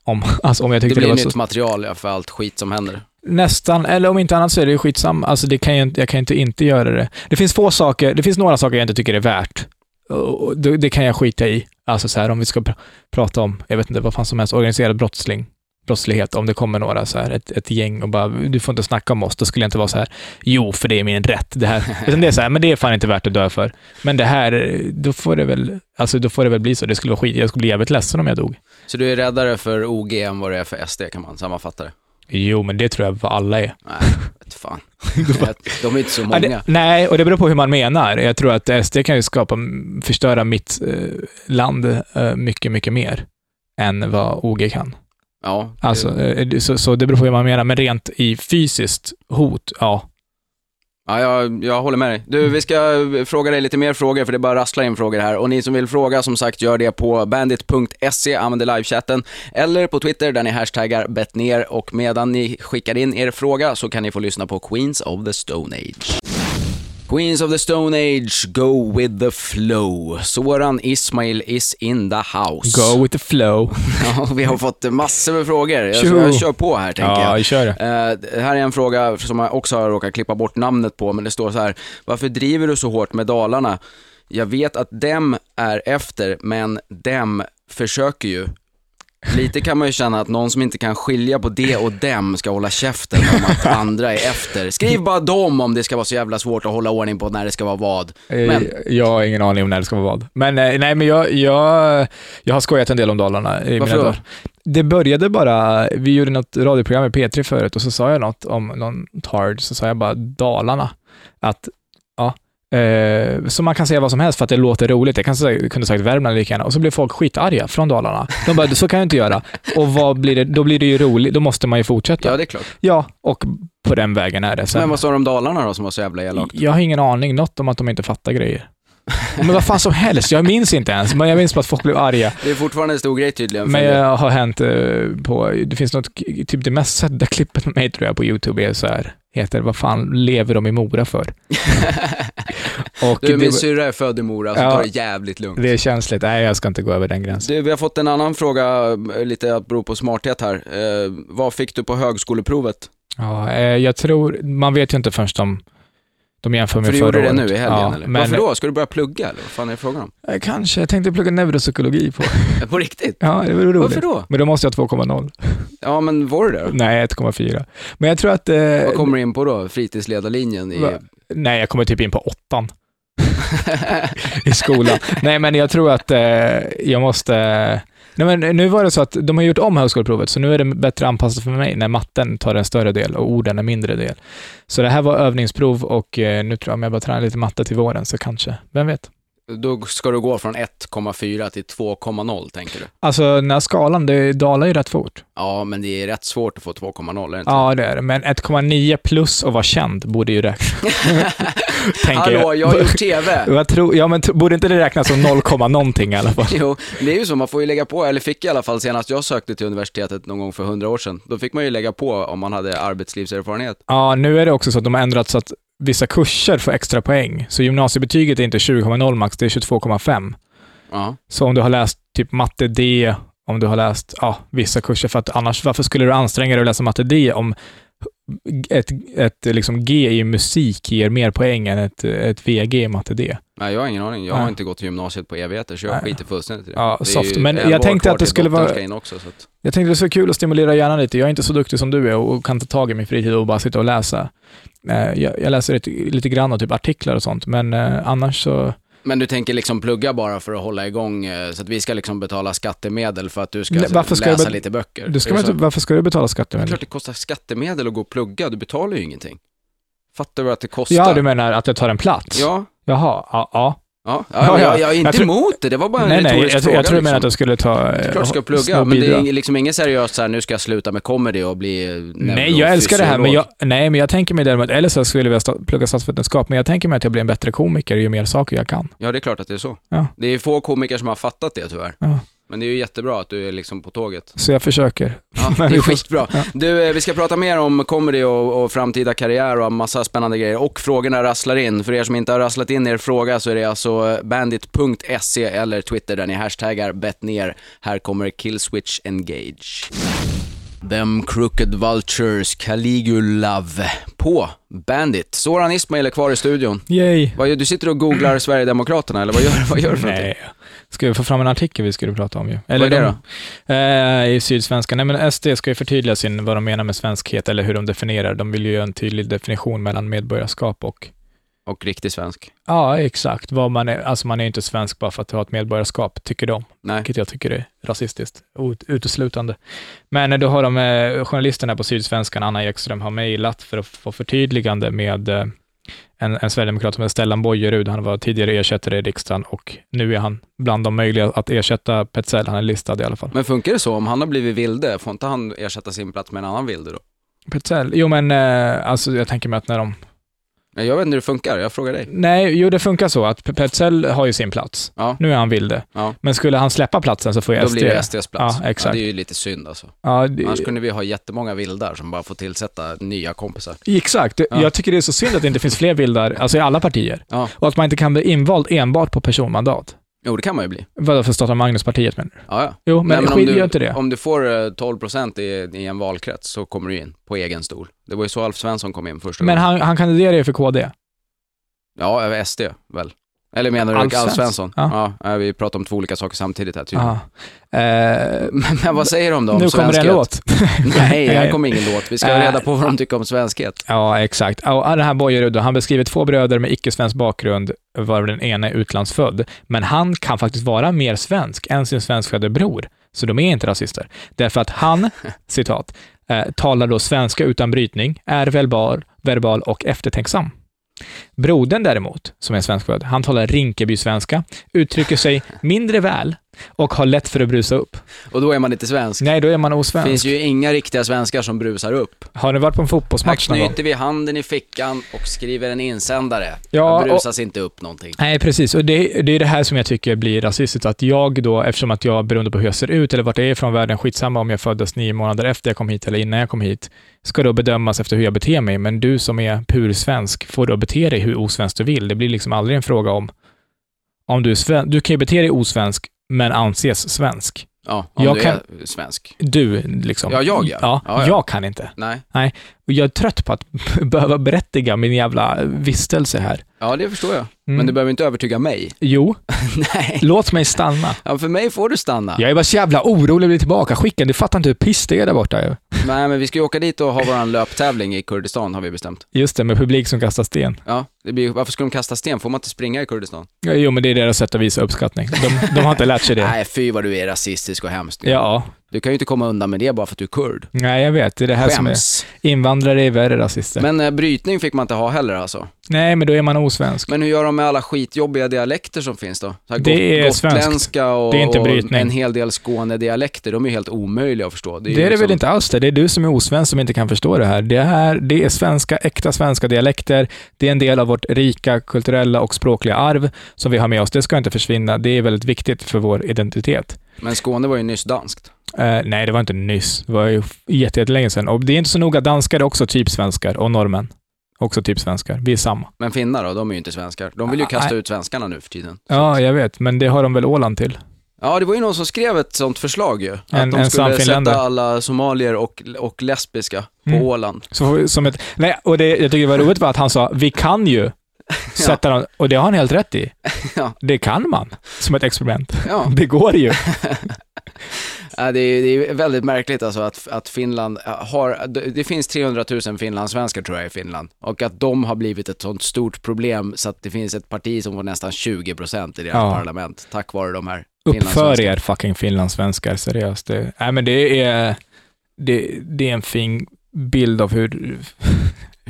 Om, alltså om jag Det tyckte det, blir var nytt så... material ja, för allt skit som händer. Nästan, eller om inte annat så är det ju skitsamma. Alltså det kan jag, jag kan inte inte göra det. Det finns få saker, det finns några saker jag inte tycker är värt. Det, det kan jag skita i. Alltså så här om vi ska pr prata om, jag vet inte vad fan som helst, organiserad brottsling, brottslighet, om det kommer några så här, ett, ett gäng och bara, du får inte snacka om oss, då skulle jag inte vara så här, jo, för det är min rätt. Det här, utan det är så här, men det är fan inte värt att dö för. Men det här, då får det väl, alltså då får det väl bli så. Det skulle vara skit, jag skulle bli jävligt ledsen om jag dog. Så du är räddare för OG än vad det är för SD kan man sammanfatta det? Jo, men det tror jag vad alla är. Nej, vet fan. De är inte så många. nej, och det beror på hur man menar. Jag tror att SD kan ju skapa, förstöra mitt eh, land eh, mycket, mycket mer än vad OG kan. Ja, det- Alltså, det- så, så det beror på hur man menar, men rent i fysiskt hot, ja. Ja, jag, jag håller med dig. Du, vi ska fråga dig lite mer frågor, för det bara rasslar in frågor här. Och ni som vill fråga, som sagt, gör det på bandit.se, använder livechatten, eller på Twitter där ni hashtaggar bettner. Och medan ni skickar in er fråga så kan ni få lyssna på Queens of the Stone Age. Queens of the Stone Age, go with the flow. Soran Ismail is in the house. Go with the flow. Ja, vi har fått massor med frågor. Jag, jag kör på här, tänker jag. Ja, vi kör det här är en fråga som jag också har råkat klippa bort namnet på, men det står så här. Varför driver du så hårt med Dalarna? Jag vet att dem är efter, men dem försöker ju. Lite kan man ju känna att någon som inte kan skilja på det och dem ska hålla käften om att andra är efter. Skriv bara dem om det ska vara så jävla svårt att hålla ordning på när det ska vara vad. Men- Eh, Jag har ingen aning om när det ska vara vad. Men eh, nej, men jag, jag, jag har skojat en del om Dalarna i Varför mina dagar. Det började bara, vi gjorde något radioprogram i P3 förut och så sa jag något om någon tard, så sa jag bara Dalarna. Att, eh, så man kan säga vad som helst för att det låter roligt. Jag kan säga, kunde sagt Värmland lika gärna. Och så blev folk skitarga från Dalarna. De bara, så kan jag inte göra. Och vad blir det, då blir det ju roligt, då måste man ju fortsätta. Ja, det är klart. Ja, och på den vägen är det. Sen, Men vad sa de om Dalarna då som var så jävla elakt? jag har ingen aning, något om att de inte fattar grejer. Men vad fan som helst, jag minns inte ens. Men jag minns bara att folk blev arga. Det är fortfarande en stor grej tydligen. Men det- jag har hänt eh, på, det finns något, typ det mest sedda klippet med mig tror jag på YouTube är så här, heter vad fan lever de i Mora för? Och Du, min syrra är född i Mora, så Ja. ta det jävligt lugnt. det är känsligt, nej jag ska inte gå över den gränsen. Du, vi har fått en annan fråga, eh, lite att bero på smarthet här. Eh, vad fick du på högskoleprovet? Ja, eh, jag tror, man vet ju inte förrän de, de jämför med För du förra gjorde det året. nu i helgen ja, eller? Men, Varför då? Ska du börja plugga eller? Vad fan är det frågan om? Eh, Kanske, jag tänkte plugga neuropsykologi på. På riktigt? Ja, det vore roligt. Varför då? Men då måste jag ha 2,0. Ja, men var det det då? Nej, 1,4. Men jag tror att... Eh, Vad kommer du in på då? Fritidsledarlinjen i... Va? Nej, jag kommer typ in på åttan i skolan. Nej, men jag tror att eh, jag måste... Nej, men nu var det så att de har gjort om högskoleprovet, så nu är det bättre anpassat för mig när matten tar en större del och orden en mindre del. Så det här var övningsprov och eh, nu tror jag om jag bara tränar lite matte till våren så kanske, vem vet? Då ska du gå från 1,4 till 2,0 tänker du? Alltså den här skalan, det dalar ju rätt fort. Ja, men det är rätt svårt att få 2,0 är det inte? Ja, det är det. Men 1,9 plus att vara känd borde ju räkna. Tänker Hallå, jag har gjort TV! Jag tror, ja, men borde inte det räknas som 0, komma någonting i alla fall? Jo, det är ju så, man får ju lägga på, eller fick i alla fall senast jag sökte till universitetet någon gång för hundra år sedan. Då fick man ju lägga på om man hade arbetslivserfarenhet. Ja, nu är det också så att de har ändrat så att vissa kurser får extra poäng. Så gymnasiebetyget är inte 20,0 max, det är 22,5. Ja. Så om du har läst typ matte D, om du har läst ja, vissa kurser, för att annars, varför skulle du anstränga dig att läsa matte D om ett, ett liksom G i musik ger mer poäng än ett, ett VG i matte D? Nej, jag har ingen aning. Jag har Nej. inte gått gymnasiet på evigheter, så jag Nej. skiter fullständigt i det. Ja, det soft. Men 11 jag tänkte att det skulle vara- också, så att... Jag tänkte det skulle vara kul att stimulera hjärnan lite. Jag är inte så duktig som du är och kan ta tag i min fritid och bara sitta och läsa. Eh, Jag, jag läser lite, lite grann och typ artiklar och sånt, men eh, annars så... Men du tänker liksom plugga bara för att hålla igång, eh, så att vi ska liksom betala skattemedel för att du ska Nej, alltså ska läsa lite böcker? Du ska inte, varför ska du betala Det är skattemedel? klart det kostar skattemedel att gå och plugga, du betalar ju ingenting. Fattar du att det kostar? Ja, du menar att jag tar en plats? Ja, Jaha, ja. ja. Ja, ja, Ja, jag, jag är inte Jag tror- emot det, det var bara en Nej, nej, retorisk jag, fråga. jag tror du menar att liksom. jag skulle ta Det är eh, klart du ska små plugga, men det är liksom inget seriöst så här, nu ska jag sluta med comedy och bli eh, Nej, jag älskar det här, men jag, nej, men jag tänker mig däremot, eller så skulle jag vilja sta- plugga statsvetenskap, men jag tänker mig att jag blir en bättre komiker ju mer saker jag kan. Ja, det är klart att det är så. Ja. Det är få komiker som har fattat det tyvärr. Ja. Men det är ju jättebra att du är liksom på tåget. Så jag försöker. Ja, det är skitbra. ja. Du, eh, vi ska prata mer om comedy och, och framtida karriär och massa spännande grejer. Och frågorna rasslar in. För er som inte har rasslat in er fråga så är det alltså eh, bandit.se eller Twitter där ni hashtaggar bettner. Här kommer Killswitch Engage. Them Crooked Vultures, Caligulav på Bandit. Soran Ismail är kvar i studion. Yay! Vad gör, du sitter och googlar Sverigedemokraterna eller vad gör, vad gör du för någonting? Nej. Ska vi få fram en artikel vi skulle prata om ju? Vad är det de, Eh, I Sydsvenskan. Nej men SD ska ju förtydliga sin, vad de menar med svenskhet, eller hur de definierar. De vill ju göra en tydlig definition mellan medborgarskap och Och riktig svensk. Ja, exakt. Vad man är, alltså man är inte svensk bara för att ha ett medborgarskap, tycker de. Nej. Vilket jag tycker är rasistiskt, ut- uteslutande. Men eh, då har de, eh, journalisterna på Sydsvenskan, Anna Ekström, har mejlat för att få förtydligande med eh, en, en sverigedemokrat som heter Stellan Bojerud. Han var tidigare ersättare i riksdagen och nu är han bland de möjliga att ersätta Petzell. Han är listad i alla fall. Men funkar det så? Om han har blivit vilde, får inte han ersätta sin plats med en annan vilde då? Petzell? Jo, men eh, alltså jag tänker mig att när de... Jag vet inte hur det funkar, jag frågar dig. Nej, jo det funkar så att Pe- Petzell har ju sin plats. Ja, Nu är han vilde. Ja. Men skulle han släppa platsen så får ju då SD... blir det SDs plats. Ja, exakt. det är ju lite synd alltså. Ja, det, Annars kunde vi ha jättemånga vildar som bara får tillsätta nya kompisar. Exakt. Ja. Jag tycker det är så synd att det inte finns fler vildar, alltså i alla partier. Ja, Och att man inte kan bli invald enbart på personmandat. Jo det kan man ju bli. Vadå för starta Magnuspartiet menar du? Ja, ja. Jo, men, Nej, skit, du, gör inte det. om du får eh, 12% i, i en valkrets så kommer du in på egen stol. Det var ju så Alf Svensson kom in första Men gången. han, han kandiderar ju för KD. Ja, över SD väl? Eller menar du Alf Alf, Svensson? Ja. Ja. vi pratar om två olika saker samtidigt här tydligen. Aha. Eh, Men, men vad säger de då om nu kommer det en låt. Nej, här kommer ingen låt. Vi ska Eh, reda på vad de tycker om svenskhet. Ja, exakt. Och den här Bojerud, han beskriver två bröder med icke-svensk bakgrund, varav den ena är utlandsfödd. Men han kan faktiskt vara mer svensk än sin svenskfödde bror. Så de är inte rasister. Därför att han, citat, eh, talar då svenska utan brytning, är verbal, verbal och eftertänksam. Brodern däremot, som är svenskfödd, han talar Rinkeby-svenska, uttrycker sig mindre väl och har lätt för att brusa upp. Och då är man inte svensk. Nej, då är man Det osvensk. finns ju inga riktiga svenskar som brusar upp. Har ni varit på en Här fotbollsmatch någon gång? knyter vi handen i fickan och skriver en insändare. Ja, Ja, brusas inte upp någonting. Nej, precis. Och det, det är det här som jag tycker blir rasistiskt. Att jag då, eftersom att jag, beroende på hur jag ser ut eller vart jag är från världen, skitsamma om jag föddes nio månader efter jag kom hit eller innan jag kom hit, ska då bedömas efter hur jag beter mig. Men du som är pur svensk får då bete dig hur osvensk du vill. Det blir liksom aldrig en fråga om, om du är sven- Du kan ju bete dig osvensk, men anses svensk. Ja, om Jag du kan- är svensk. Du, liksom. Ja, jag, ja. Ja, Ja, ja. jag kan inte. Nej. Och jag är trött på att behöva berättiga min jävla vistelse här. Ja, det förstår jag. Mm. Men du behöver inte övertyga mig. Jo, Nej. låt mig stanna. Ja, för mig får du stanna. Jag är bara så jävla orolig att bli tillbaka skickad. Du fattar inte hur piss det är där borta ju. Nej, men vi ska ju åka dit och ha våran löptävling i Kurdistan, har vi bestämt. Just det, med publik som kastar sten. Ja, det blir, varför ska de kasta sten? Får man inte springa i Kurdistan? Ja, Jo, men det är deras sätt att visa uppskattning. De, de har inte lärt sig det. Nej, fy vad du är rasistisk och hemsk. Ja, Du kan ju inte komma undan med det bara för att du är kurd. nej jag vet. Det är det här som är... Skäms. Invandrare är värre rasister. Men eh, brytning fick man inte ha heller alltså. nej, men då är man osvensk. Men hur gör de med alla skitjobbiga dialekter som finns då? Så här Det är. Gotländska och, Det är inte och brytning. en hel del Skånedialekter, de är ju helt omöjliga att förstå. Det är, det liksom- väl inte alls det. Det är du som är osvensk som inte kan förstå det här. Det, här. det är svenska, äkta svenska dialekter. Det är en del av vårt rika kulturella och språkliga arv som vi har med oss. Det ska inte försvinna. Det är väldigt viktigt för vår identitet. Men Skåne var ju nyss danskt. Eh, nej, det var inte nyss. Det var ju jätte- jättelänge sedan. Och det är inte så noga. Danskar är också typ svenskar och norrmän. Också typ svenskar. Vi är samma. Men finnar då, de är ju inte svenskar. De vill ju Ah, kasta ut svenskarna nu för tiden. Ja, jag vet, men det har de väl Åland till? Ja, det var ju någon som skrev ett sånt förslag ju. Att En- de skulle sätta alla somalier och, och lesbiska på Mm. Åland. Så, som ett, nej, och det jag tycker det var roligt var att han sa, vi kan ju sätta dem, och det har han helt rätt i. Ja. Det kan man, som ett experiment. Ja. Det går ju. Ja, det, är, det är väldigt märkligt alltså att, att Finland har, det, finns 300 000 finlandssvenskar tror jag i Finland. Och att de har blivit ett sånt stort problem så att det finns ett parti som får nästan 20 procent i deras Ja. parlament. Tack vare de här Uppför er fucking finlandssvenskar, seriöst. Det, nej, men det är, det, det är en fin bild av hur...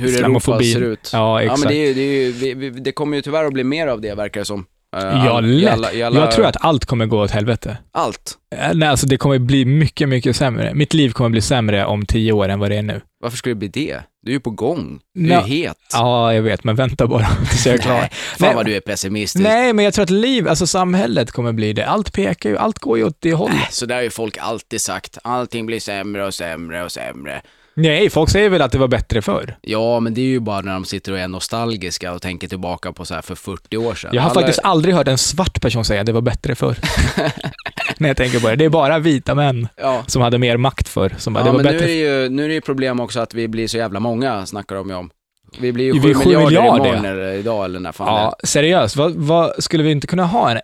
Hur Europa ser ut. Ja, Ja, exakt. men det, är, det, är, ju- vi, vi, det kommer ju tyvärr att bli mer av det verkar det som. Eh, Ja, all- i lätt. alla- i alla- Jag tror att allt kommer gå åt helvete. Allt. Eh, Nej, alltså det kommer bli mycket, mycket sämre. Mitt liv kommer bli sämre om tio år än vad det är nu. Varför skulle det bli det? Du är ju på gång. Du är ju het. Ja, jag vet, men vänta bara tills jag är klar. Nej, fan Nej. vad du är pessimistisk. Nej, men jag tror att liv, alltså samhället kommer bli det. Allt pekar ju, allt går ju åt det hållet. Nej, så där har ju folk alltid sagt. Allting blir sämre och sämre och sämre. Nej, folk säger väl att det var bättre förr. Ja, men det är ju bara när de sitter och är nostalgiska och tänker tillbaka på så här för 40 år sedan. Jag har Alla- faktiskt aldrig hört en svart person säga att det var bättre förr. När jag tänker på det. Det är bara vita män Ja, som hade mer makt förr. Som bara, ja det var men nu bättre är, det ju, nu är det ju problem också att vi blir så jävla många, snackar de ju om. Vi blir ju Vi 7 är sju miljarder miljarder, imorgon eller idag eller när fan det är. Ja, seriöst. Vad, vad, skulle vi inte kunna ha en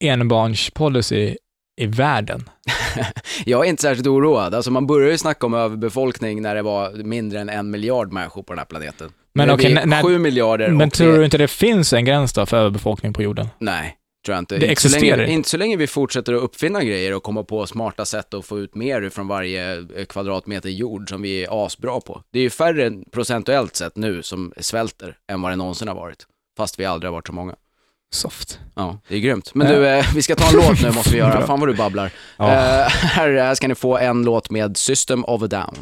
enbarnspolicy i världen? Jag är inte särskilt oroad. Alltså man började ju snacka om överbefolkning när det var mindre än en miljard människor på den här planeten. Men nu okej, när- 7 miljarder Men och tror det, du inte det finns en gräns då för överbefolkning på jorden? Nej, tror jag inte. Det inte, så existerar länge, inte. inte så länge vi fortsätter att uppfinna grejer och komma på smarta sätt att få ut mer från varje eh, kvadratmeter jord som vi är asbra på. Det är ju färre procentuellt sett nu som svälter än vad det någonsin har varit. Fast vi aldrig har varit så många. Soft. Ja, det är grymt. Men du, eh, vi ska ta en låt nu måste vi göra. Fan vad du babblar. Ja. Eh, här, här ska ni få en låt med System of a Down.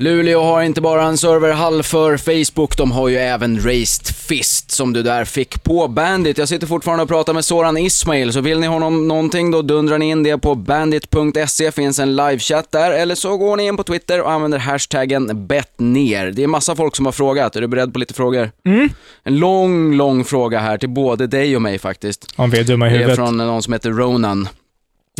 Luleå har inte bara en serverhall för Facebook, de har ju även Raised Fist som du där fick på Bandit. Jag sitter fortfarande och pratar med Soran Ismail, så vill ni honom någonting då dundrar ni in det på bandit.se, finns en livechatt där, eller så går ni in på Twitter och använder hashtaggen bettner. Det är massa folk som har frågat, är du beredd på lite frågor? Mm. En lång, lång fråga här till både dig och mig faktiskt. Om vi är dumma i Det är huvudet. från någon som heter Ronan.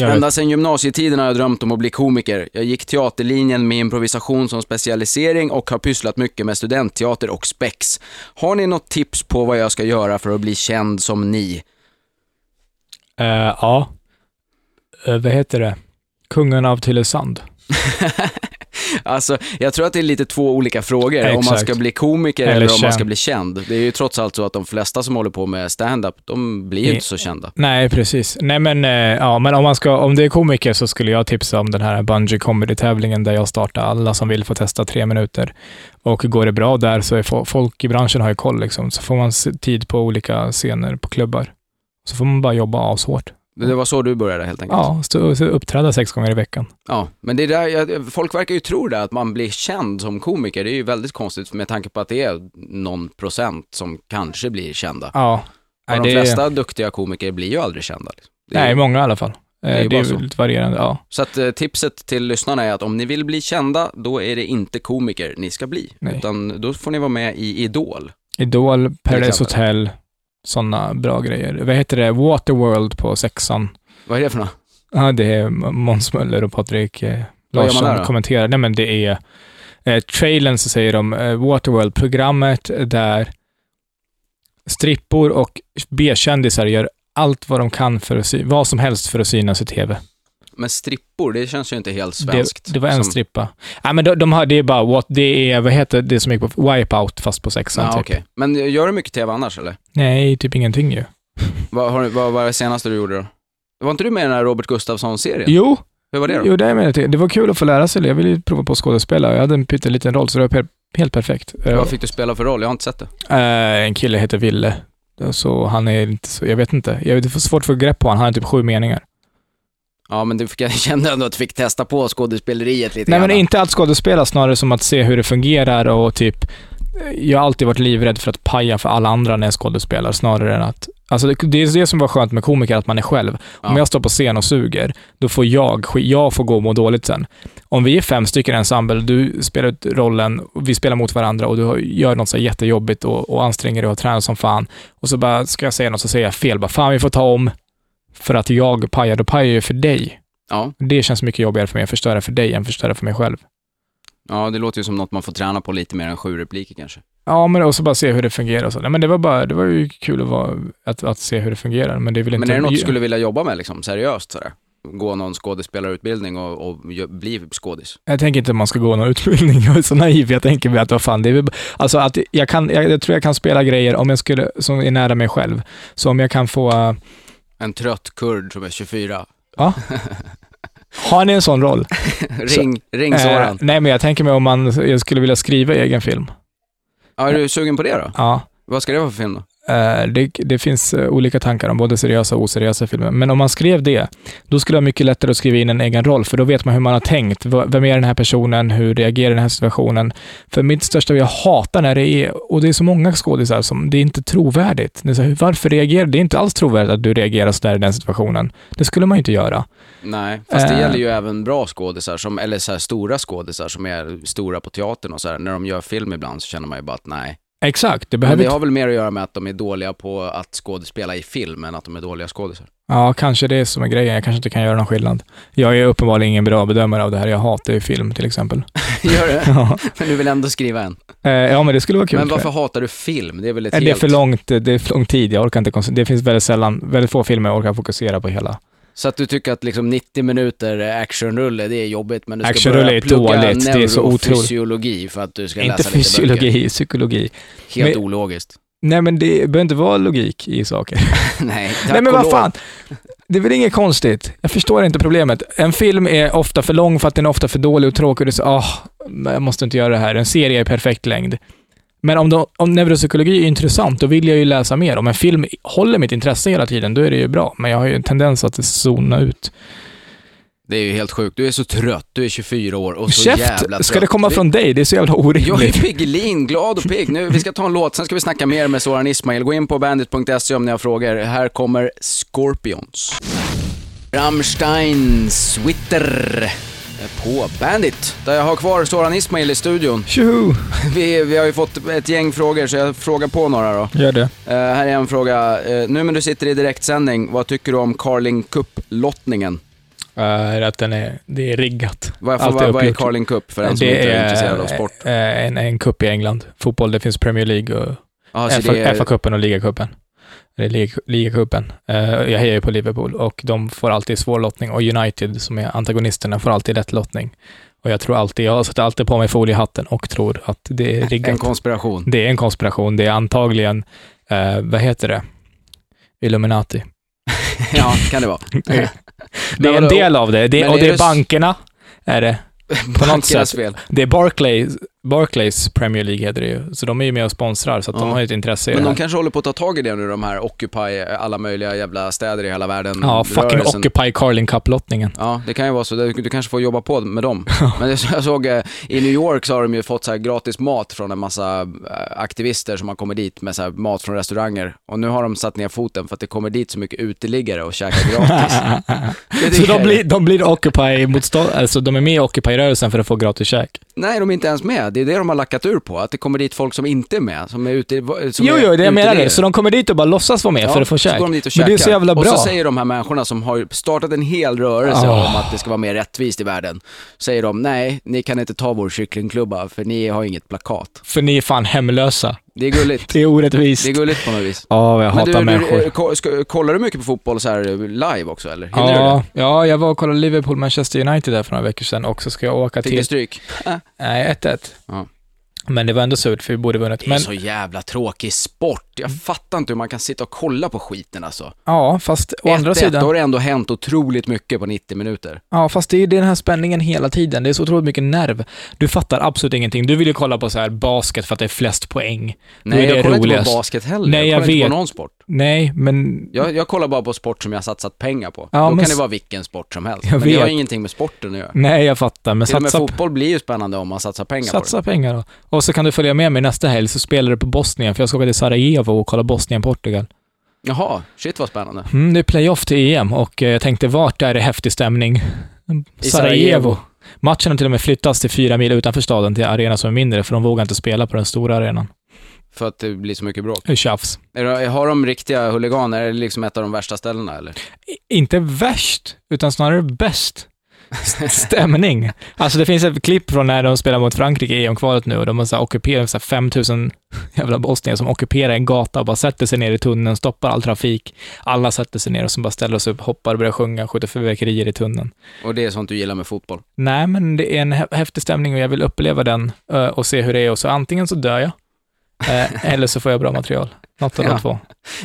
Jag. Ända sedan gymnasietiden har jag drömt om att bli komiker. Jag gick teaterlinjen med improvisation som specialisering och har pysslat mycket med studentteater och spex. Har ni något tips på vad jag ska göra för att bli känd som ni? Eh, ja. Eh, vad heter det? Kungen av Tylösand. Alltså, jag tror att det är lite två olika frågor. Om man Exakt. ska bli komiker Eller eller, om man ska bli känd. Det är ju trots allt så att de flesta som håller på med stand-up, de blir ju inte så kända. Nej, precis. Nej, men, eh, ja, men om, man ska, om det är komiker så skulle jag tipsa om den här Bungee Comedy-tävlingen där jag startar. Alla som vill får testa tre minuter. Och går det bra där så är fo- folk i branschen har ju koll. Liksom. Så får man tid på olika scener på klubbar. Så får man bara jobba ashårt. Det var så du började helt enkelt? Ja, stå, så uppträda sex gånger i veckan. Ja, men det är där, jag, folk verkar ju tro det, att man blir känd som komiker. Det är ju väldigt konstigt med tanke på att det är någon procent som kanske blir kända. Ja. Och Nej, de det, flesta duktiga komiker blir ju aldrig kända. Liksom. Det är, nej, många i alla fall. Eh, är Det ju är, lite varierande. Ja. Så att eh, tipset till lyssnarna är att om ni vill bli kända, då är det inte komiker ni ska bli. Nej. Utan då får ni vara med i Idol. Idol, Paradise. Hotel, sådana bra grejer. Vad heter det? Waterworld på sexan. Vad är det för något? Ja, det är Måns Möller och Patrik eh, Larsson kommenterar. Nej, men det är eh, trailern så säger de eh, Waterworld-programmet där strippor och B-kändisar gör allt vad de kan för att vad som helst för att synas i TV. Men strippor, det känns ju inte helt svenskt. Det, det var en Som- strippa. Nej, men de, de har, det är bara, what, det är, vad heter det som gick på Wipeout fast på sexan Ja, typ. okej. Men gör du mycket tv annars eller? Nej, typ ingenting ju. Vad, har, vad var det senaste du gjorde då? Var inte du med i den här Robert Gustafsson-serien? Jo, Hur var det då? jo det är med det. Det var kul att få lära sig det. Jag ville ju prova på att skådespela. Jag hade en pytteliten roll, så det var per, helt perfekt. Eh, Vad fick du spela för roll? Jag har inte sett det. Eh, en kille heter Ville. Så han är inte så, jag vet inte. Jag vet, det är svårt att få grepp på honom. Han har typ sju meningar. Ja, men du fick, jag kände ändå att du fick testa på skådespeleriet lite Nej grann. men inte allt skådespela, snarare som att se hur det fungerar och typ, jag har alltid varit livrädd för att paja för alla andra när jag skådespelar, snarare än att Alltså det, det är det som var skönt med komiker, att man är själv. Om Ja. jag står på scen och suger, då får jag, sk- jag får gå och må dåligt sen. Om vi är fem stycken i ensemble, du spelar ut rollen, och vi spelar mot varandra och du har- gör något så här jättejobbigt och, och anstränger dig och tränar som fan. Och så bara, ska jag säga något så säger jag fel. Bara, fan vi får ta om. För att jag pajar, då pajar jag för dig. Ja. Det känns mycket jobbigare för mig att förstöra för dig än förstöra för mig själv. ja, det låter ju som något man får träna på lite mer än sju repliker kanske. Ja, men också bara se hur det fungerar och så. Nej, men det var bara, det var ju kul att, vara, att, att se hur det fungerar, men det är väl inte... Men är det något du skulle vilja jobba med liksom, seriöst sådär? Gå någon skådespelarutbildning och, och bli skådis? Jag tänker inte att man ska gå någon utbildning, jag är så naiv. Jag tänker att vad fan, det är väl, alltså att jag kan, jag, jag tror jag kan spela grejer om jag skulle, som är nära mig själv. Så om jag kan få, En trött kurd som är 24. ja. Har ni en sån roll? ring, ring Eh, nej, men jag tänker mig om man, skulle vilja skriva egen film. Ja, är du sugen på det då? Ja. Vad ska det vara för film då? Eh, det, det finns eh, olika tankar om både seriösa och oseriösa filmer. Men om man skrev det, då skulle det vara mycket lättare att skriva in en egen roll, för då vet man hur man har tänkt. Vem är den här personen? Hur reagerar den här situationen? För mitt största, jag hatar när det är, och det är så många skådisar som, det är inte trovärdigt. Det är här, varför reagerar Det är inte alls trovärdigt att du reagerar sådär i den situationen. Det skulle man ju inte göra. Nej, fast det Eh. gäller ju även bra skådisar, som, eller så här stora skådisar som är stora på teatern och så här. När de gör film ibland så känner man ju bara att nej. Exakt, det Men behöver det inte... har väl mer att göra med att de är dåliga på att skådespela i film än att de är dåliga skådisar. Ja, kanske det är som är grejen. Jag kanske inte kan göra någon skillnad. Jag är uppenbarligen ingen bra bedömare av det här. Jag hatar ju film till exempel. Gör det? Ja, Men du vill ändå skriva en. Eh, ja men det skulle vara kul. Men varför hatar du film? Det är väl ett Nej, Det är helt... för långt, det är för lång tid. Jag orkar inte. Det finns väldigt sällan, väldigt få filmer jag orkar fokusera på hela. Så att du tycker att liksom 90 minuter actionrulle, det är jobbigt, men du ska Actionrulle börja är plugga dåligt, det är så neurofysiologi för att du ska inte läsa böcker. fysiologi, psykologi. Helt Men- ologiskt. Nej men det behöver inte vara logik i saker. Nej, Nej men vad fan. Det är väl inget konstigt. Jag förstår inte problemet. En film är ofta för lång för att den är ofta för dålig och tråkig. Och det är så, ah, men jag måste inte göra det här. En serie är perfekt längd. Men om, de, om neuropsykologi är intressant, då vill jag ju läsa mer. Om en film håller mitt intresse hela tiden, då är det ju bra. Men jag har ju en tendens att zona ut. Det är ju helt sjukt. Du är så trött, du är 24 år och så jävla Käft! trött. Ska det komma från dig? Det är så jävla Jag är orimligt. Piggelin, glad och pigg. Nu, vi ska ta en låt, sen ska vi snacka mer med Soran Ismail. Gå in på bandit.se om ni har frågor. Här kommer Scorpions. Rammstein, Switter på Bandit, där jag har kvar Soran Ismail i studion. Tjoho! Vi, vi har ju fått ett gäng frågor, så jag frågar på några då. Gör det. Eh, här är en fråga. Eh, nu när du sitter i direktsändning, vad tycker du om Carling Cup-lottningen? Uh, att den är, det är riggat. Vad, Allt vad, vad är uppgjort. Carling Cup för den som inte är intresserad av sport? eh, en, en cup i England. Fotboll, det finns Premier League och Ja, så det är, FA-cupen och ligacupen. Ligacupen. Eh, jag hejar ju på Liverpool och de får alltid svår lottning och United, som är antagonisterna, får alltid lätt lottning. Och jag tror alltid, jag sätter alltid på mig foliehatten och tror att det är en riggat. konspiration. Det är en konspiration. Det är antagligen, eh, vad heter det? Illuminati. ja, kan det vara. Det är en del av det. det och det är bankerna, är det. något Bankernas sätt. fel. Det är Barclays, Barclays Premier League heter det ju. Så de är ju med och sponsrar, så att de Ja. har ju ett intresse i Men det de här. kanske håller på att ta tag i det nu, de här Occupy, alla möjliga jävla städer i hela världen. Ja, fucking rörelsen. Occupy Carling Cup-lottningen. Ja, det kan ju vara så. Du, du kanske får jobba på med dem. Men jag såg, eh, i New York så har de ju fått så här gratis mat från en massa eh, aktivister som har kommit dit med så här mat från restauranger. Och nu har de satt ner foten för att det kommer dit så mycket uteliggare och käkar gratis. Så de blir, de blir Occupy-motstånd, alltså de är med i Occupy-rörelsen för att få gratis käk. Nej, de är inte ens med. Det är det de har lackat ur på. Att det kommer dit folk som inte är med, som är ute som Jo, är jo, det jag menar det. Så de kommer dit och bara låtsas vara med för att få så käk. går de dit och Men det är så jävla Och bra. så säger de här människorna som har startat en hel rörelse Ah. om att det ska vara mer rättvist i världen. Säger de, nej, ni kan inte ta vår kycklingklubba för ni har inget plakat. För ni är fan hemlösa. Det är gulligt. Det är orättvist. Det är gulligt på något vis. Ja, jag Men hatar du, människor. du, ska, kollar du mycket på fotboll så här live också eller? Hinner du Ja, det? ja, jag var och kollade Liverpool-Manchester United där för några veckor sedan och så ska jag åka Fick du till... stryk? Nej, 1-1. Men det var ändå surt för vi borde vunnit. Det är Men så jävla tråkig sport. Jag fattar inte hur man kan sitta och kolla på skiten alltså. ja, fast å andra 1-1, sidan... Då har det ändå hänt otroligt mycket på 90 minuter. Ja, fast det är den här spänningen hela tiden. Det är så otroligt mycket nerv. Du fattar absolut ingenting. Du vill ju kolla på så här basket för att det är flest poäng. Nej, är jag kollar inte på basket heller. Nej, jag kollar inte vet. på någon sport. Nej, men... Jag, jag kollar bara på sport som jag har satsat pengar på. Ja, Då men kan det vara vilken sport som helst. Jag men det har vet. ingenting med sporten att göra. Nej, jag fattar. Men Till och med satsa, fotboll blir ju spännande om man satsar pengar på satsa pengar då. Och så kan du följa med mig nästa helg, så spelar du på Bosnien, för jag ska åka till Sarajevo och kolla Bosnien-Portugal. Jaha, shit vad spännande. Mm, det är playoff till EM och eh, jag tänkte, vart är det häftig stämning? I Sarajevo. Matchen har till och med flyttats till fyra mil utanför staden till arena som är mindre, för de vågar inte spela på den stora arenan. För att det blir så mycket bråk. Tjafs. Är har de riktiga huliganer? Är det liksom ett av de värsta ställena eller? I- Inte värst, utan snarare bäst. Stämning. Alltså det finns ett klipp från när de spelar mot Frankrike i EM-kvalet nu och de har så här ockuperat så här 5000 jävla bosnier som ockuperar en gata och bara sätter sig ner i tunneln, stoppar all trafik. Alla sätter sig ner och så bara ställer sig upp, hoppar, börjar sjunga, skjuter fyrverkerier i tunneln. Och det är sånt du gillar med fotboll? Nej, men det är en hä- häftig stämning och jag vill uppleva den eh, och se hur det är och så antingen så dör jag, eh, eller så får jag bra material. Något av Ja. de två.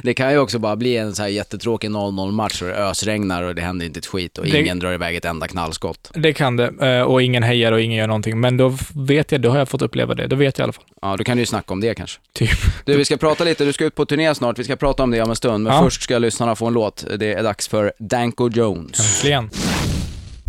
Det kan ju också bara bli en så här jättetråkig 0-0 match och det ösregnar och det händer inte ett skit och Det- ingen drar iväg ett enda knallskott. Det kan det, eh, och ingen hejar och ingen gör någonting, men då vet jag, då har jag fått uppleva det. Då vet jag i alla fall. Ja, då kan du ju snacka om det kanske. Typ. Du, vi ska prata lite, du ska ut på turné snart, vi ska prata om det om en stund, men Ja. först ska lyssnarna få en låt. Det är dags för Danko Jones. Äntligen.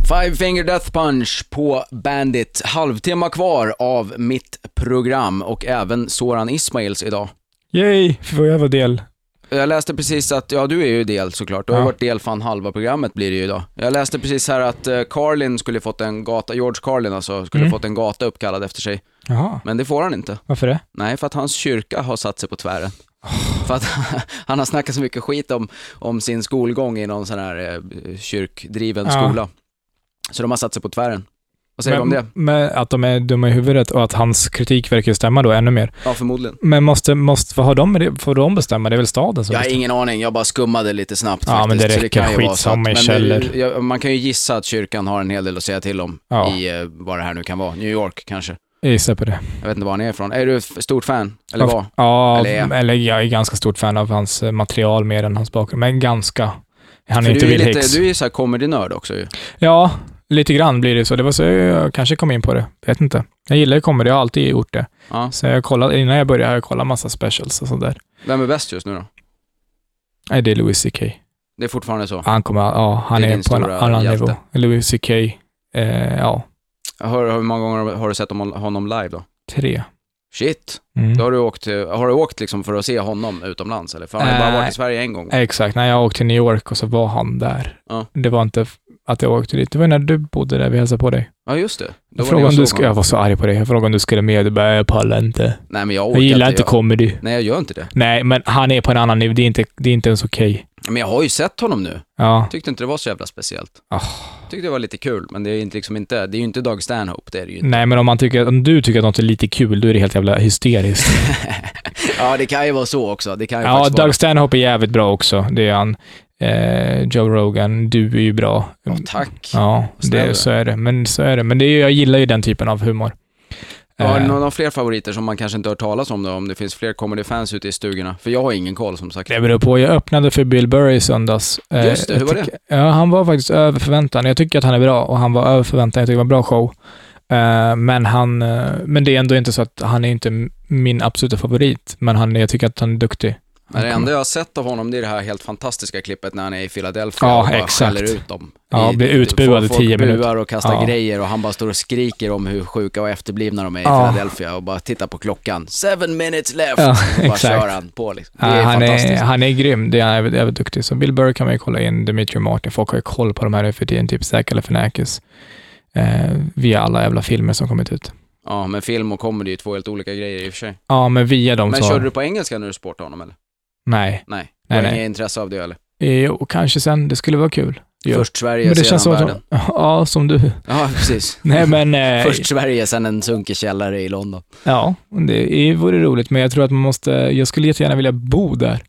Five Finger Death Punch på Bandit. Halvtimme kvar av mitt program och även Soran Ismails idag. Yay, får jag vara del. Jag läste precis att, ja du är ju del såklart, du har Ja. varit del fan halva programmet blir det ju idag. Jag läste precis här att eh, Carlin skulle fått en gata, George Carlin alltså, skulle Mm. fått en gata uppkallad efter sig. Jaha, Men det får han inte. varför det? Nej, för att hans kyrka har satt sig på tvären. För att han har snackat så mycket skit om, om sin skolgång i någon sån här eh, kyrkdriven Ja. skola. Så de har satt sig på tvären. Vad säger du om det? Men att de är dumma i huvudet och att hans kritik verkar stämma då ännu mer. Ja, förmodligen. Men måste, måste, vad har de med det? Får de bestämma? Det är väl staden som Jag har ingen aning, jag bara skummade lite snabbt Ja, faktiskt. men det räcker. så Skitsamma i men källor. det- Man kan ju gissa att kyrkan har en hel del att säga till om Ja. i eh, vad det här nu kan vara. New York kanske. Jag gissar på det. Jag vet inte var han är ifrån. Är du stort fan? Eller Av- vad? Ja, Eller eller, är- jag är ganska stort fan av hans eh, material mer än hans bakgrund. Men ganska. Han är För inte du är Bill lite, Hicks. du är ju såhär comedy-nörd också ju. Ja, lite grann blir det så. Det var så jag kanske kom in på det. Vet inte. Jag gillar comedy, jag har alltid gjort det. Ja. Så jag kollade, innan jag började har jag kollat massa specials och sådär. Vem är bäst just nu då? Nej, det är Louis CK. Det är fortfarande så. Han kommer, ja, han Det är är, på en annan hjälte. nivå. Louis CK, eh, ja, hör, hur många gånger har du sett honom, live då? tre. Shit, Mm. då har du åkt, har du åkt liksom för att se honom utomlands eller? För han har ju bara varit i Sverige en gång. Exakt, när jag åkte till New York och så var han där. Ja. Det var inte att jag åkte dit, det var när du bodde där vi hälsade på dig. Ja just det. Då Jag var frågade om du skulle, jag var så arg på dig. Jag frågade om du skulle med, du bara, jag pallar inte. Nej men jag Jag gillar inte jag, comedy. Nej jag gör inte det. Nej, men han är på en annan nivå, det är inte, det är inte ens okej. Men jag har ju sett honom nu. Ja. Tyckte inte det var så jävla speciellt. Ah. Tyckte det var lite kul, men det är inte liksom inte, det är ju inte Doug Stanhope, det är det ju inte. Nej, men om, man tycker, om du tycker att något är lite kul, då är det helt jävla hysteriskt. ja det kan ju vara så också. Det kan ju ja, faktiskt vara. Doug Stanhope är jävligt bra också. Det är han. Eh, Joe Rogan, du är ju bra. Ja, tack. Ja, det, så är det. Men så är det. Men det är, jag gillar ju den typen av humor. Har du Eh, några fler favoriter som man kanske inte har hört talas om då? Om det finns fler comedy-fans ute i stugorna? För jag har ingen koll som sagt. Det beror på. Jag öppnade för Bill Burr i söndags. Eh, Just det, hur var det? Ja, han var faktiskt över förväntan. Jag tycker att han är bra och han var över förväntan. Jag tycker det var en bra show. Eh, men, han, men det är ändå inte så att han är inte min absoluta favorit. Men han, jag tycker att han är duktig. Men det Han enda jag har sett av honom, det är det här helt fantastiska klippet när han är i Philadelphia Ja, och bara exakt. skäller ut dem. Ja, blir utbuad i tio minuter. buar och kastar Ja. grejer och han bara står och skriker om hur sjuka och efterblivna de är i Ja. Philadelphia och bara tittar på klockan. Seven minutes left! Ja, och bara exakt. kör han på liksom. Det är han, fantastiskt. är, han är grym. Det är han jävligt duktig. Så Bill Burr kan man ju kolla in. Dimitri Martin. Folk har ju koll på de här för tiden. Typ Zac Galifianakis. Eh, via alla jävla filmer som kommit ut. Ja, men film och comedy är ju två helt olika grejer i och för sig. Ja, men via dem Men så... körde du på engelska när du sportade honom eller? Nej. Nej. Du nej. inget intresse av det eller? Jo, kanske sen. Det skulle vara kul. Jo. Först Sverige, Men det sedan som världen. att... Ja, som du. Ja, precis. Nej, men... Eh, Först Sverige, sen en sunkig källare i London. Ja, det vore roligt, men jag tror att man måste... Jag skulle jättegärna vilja bo där.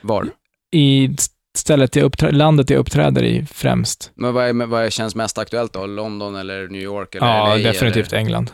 Var? I stället jag uppträ- landet jag uppträder i främst. Men vad, är, vad känns mest aktuellt då? London eller New York eller Ja, LA definitivt eller England.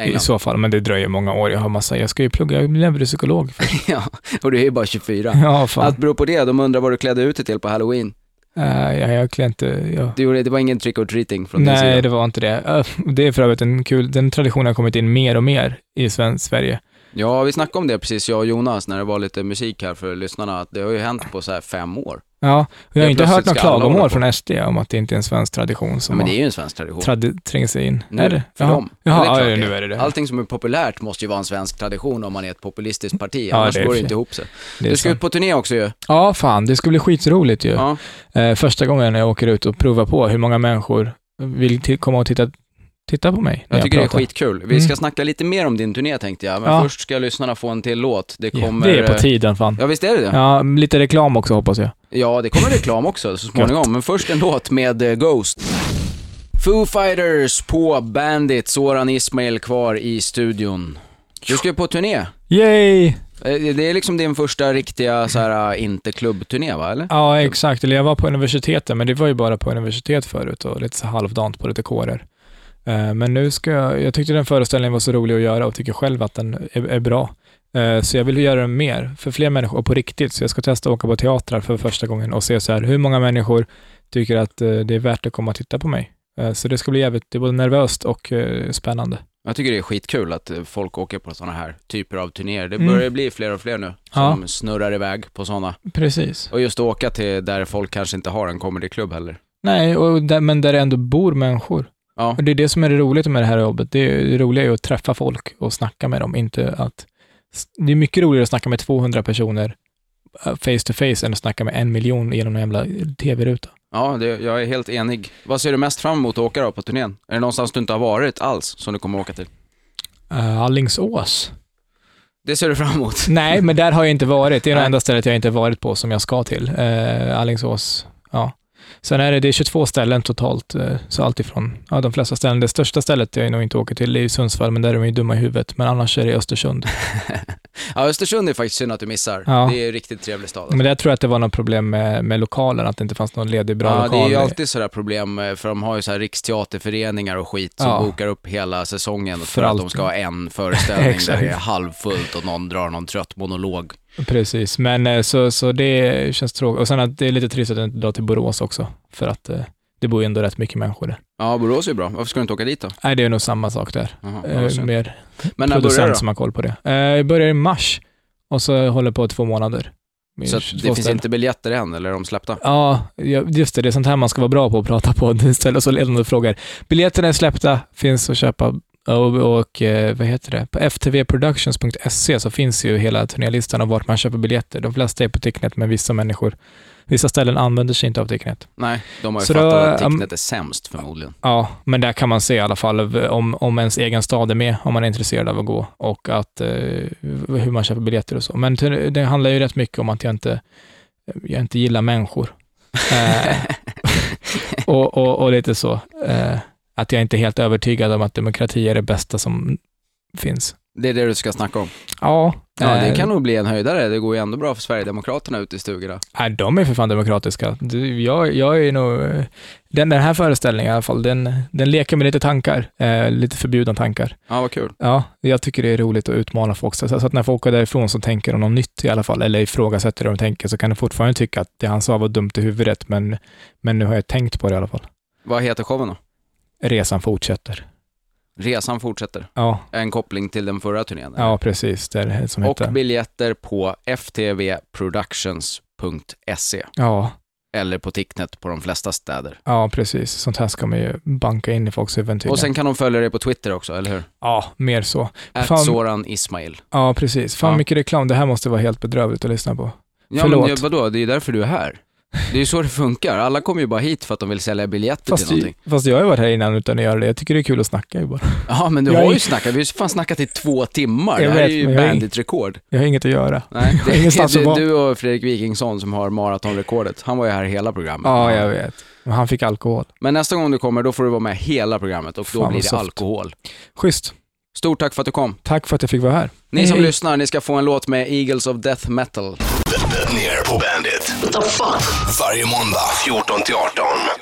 I England? så fall, men det dröjer många år. Jag har massa... Jag ska ju plugga, jag blir först. ja, och du är ju bara 24. Ja, fan. Allt beror på det. De undrar vad du klädde ut dig till på halloween. Uh, jag, jag kan inte... Jag... Du, gjorde- det var ingen trick or treating från din Nej, sida? det var inte det. Eh, Det är för övrigt en kul... Den traditionen har kommit in mer och mer i svensk Sverige. Ja, vi snackade om det precis, jag och Jonas, när det var lite musik här för lyssnarna, att det har ju hänt på så här fem år. Ja, jag har Ja, inte hört några klagomål från SD om att det inte är en svensk tradition Ja, som men det är ju en svensk tradition. tradi- trängt sig in. Nu, är det? för Jaha. dem. Jaha, Ja, det är ja, nu är det det. Allting som är populärt måste ju vara en svensk tradition om man är ett populistiskt parti, Ja, annars det går det inte ihop sig. det Du ska sant. ut på turné också ju. Ja, fan. Det ska bli skitroligt ju. Ja. Eh, första gången jag åker ut och provar på hur många människor vill komma och titta, titta på mig när Jag tycker det är pratar. skitkul. Vi ska Mm. snacka lite mer om din turné tänkte jag, men Ja. först ska lyssnarna få en till låt. Det Ja, kommer... det är på tiden fan. Ja, visst är det det? Ja, lite reklam också hoppas jag. Ja, det kommer reklam också så småningom, men först en låt med eh, Ghost. Foo Fighters på Bandit, Soran Ismail kvar i studion. Du ska ju på turné. Yay! Eh, Det är liksom din första riktiga så här eh, inte klubbturné va, eller? Ja, exakt. Eller jag var på universitetet, men det var ju bara på universitet förut och lite så halvdant på lite kårer. Eh, Men nu ska jag, jag tyckte den föreställningen var så rolig att göra och tycker själv att den är, är bra. Eh, Så jag vill göra den mer, för fler människor och på riktigt. Så jag ska testa att åka på teatrar för första gången och se så här, hur många människor tycker att eh, det är värt att komma och titta på mig. Så det ska bli jävligt, det är både nervöst och spännande. Jag tycker det är skitkul att folk åker på sådana här typer av turnéer. Det Mm. börjar bli fler och fler nu som snurrar iväg på sådana. Precis. Och just åka till där folk kanske inte har en comedyklubb heller. Nej, och där, men där det ändå bor människor. Ja, Och det är det som är det roliga med det här jobbet. Det, det roliga är att träffa folk och snacka med dem, inte att... Det är mycket roligare att snacka med 200 personer eh, face to face än att snacka med en miljon genom en jävla tv-ruta. ja det, jag är helt enig. Vad ser du mest fram emot att åka då på turnén? Är det någonstans du inte har varit alls som du kommer åka till? Uh, Allingsås? Det ser du fram emot? Nej, men där har jag inte varit. Det är det enda stället jag inte varit på som jag ska till. Uh, Allingsås. Sen är det, det är 22 ställen totalt, eh, så allt ifrån, ja de flesta ställen. Det största stället jag nog inte åker till är Sundsvall, men där är de ju dumma i huvudet. Men annars är det Östersund. Ja, Östersund är faktiskt synd att du missar. Ja. Det är en riktigt trevlig stad. alltså. Men där tror jag att det var något problem med, med lokalen, att det inte fanns någon ledig bra ja, lokal. det är ju alltid sådär problem, eh, för de har ju så här riksteaterföreningar och skit som Ja. bokar upp hela säsongen för, För att de ska ha en föreställning där det är halvfullt och någon drar någon trött monolog. Precis, men eh, så, så det känns tråkigt. Och sen att det är lite trist att jag inte drar till Borås också, för att eh, det bor ju ändå rätt mycket människor där. Ja, Borås är ju bra. Varför ska du inte åka dit då? Nej, det är nog samma sak där. Jaha, Eh, mer Men när börjar producent då? som har koll på det. Eh, jag börjar i mars och så håller på två månader. Så att 22 det finns ställen. inte biljetter än, eller är de släppta? Ja, just det. Det är sånt här man ska vara bra på att prata på. Det ställer så ledande frågor. Biljetterna är släppta, finns att köpa och, och eh, vad heter det? På ftvproductions.se så finns ju hela turnélistan av vart man köper biljetter. De flesta är på Ticknet, men vissa människor, vissa ställen använder sig inte av Ticknet. Nej, de har ju Så fattat då, att Ticknet är sämst förmodligen. Ja, men där kan man se i alla fall om, om ens egen stad är med, om man är intresserad av att gå och att, eh, hur man köper biljetter och så. Men det det handlar ju rätt mycket om att jag inte, jag inte gillar människor. Eh, och, och, och lite så. Eh, att jag inte är helt övertygad om att demokrati är det bästa som finns. Det är det du ska snacka om. Ja, Ja, det eh, kan nog bli en höjdare. Det går ju ändå bra för Sverigedemokraterna ute i stugorna. Nej, de är för fan demokratiska. Du, Jag, jag är nog... Den, den här föreställningen i alla fall, den, den leker med lite tankar. Eh, lite förbjudna tankar. Ja, vad kul. Ja, jag tycker det är roligt att utmana folk. Så så att när folk går därifrån så tänker de något nytt i alla fall, eller ifrågasätter det de tänker, så kan de fortfarande tycka att det han sa var dumt i huvudet, men, men nu har jag tänkt på det i alla fall. Vad heter showen då? Resan fortsätter. Resan fortsätter. Ja, En koppling till den förra turnén. eller? ja precis. Det är det som Och heter. biljetter på ftvproductions.se Ja, eller på Ticknet på de flesta städer. ja, precis. Sånt här ska man ju banka in i folks huvuden. Och sen kan de följa dig på Twitter också, eller hur? Ja, mer så. At Fan. Soran Ismail. Ja, precis. Fan Ja. mycket reklam. Det här måste vara helt bedrövligt att lyssna på. Ja, Förlåt. men vadå? Det är ju därför du är här. Det är ju så det funkar. Alla kommer ju bara hit för att de vill sälja biljetter Fast, till någonting. fast jag har ju varit här innan utan att göra det. Jag tycker det är kul att snacka ju bara. Ja, men du Jag har är- ju snackat. Vi har ju fan snackat i två timmar. Jag det här vet, är ju är- bandit-rekord. Jag har inget att göra. Nej, det är du, du och Fredrik Wikingsson som har maratonrekordet. Han var ju här hela programmet. Ja, jag vet. Men han fick alkohol. Men nästa gång du kommer, då får du vara med hela programmet och då Fan, blir vad det soft. alkohol. Schysst. Stort tack för att du kom. Tack för att jag fick vara här. Ni Hej, som hej. lyssnar, ni ska få en låt med Eagles of Death Metal. Ner på Bandit. What the fuck? Varje måndag 14 till 18.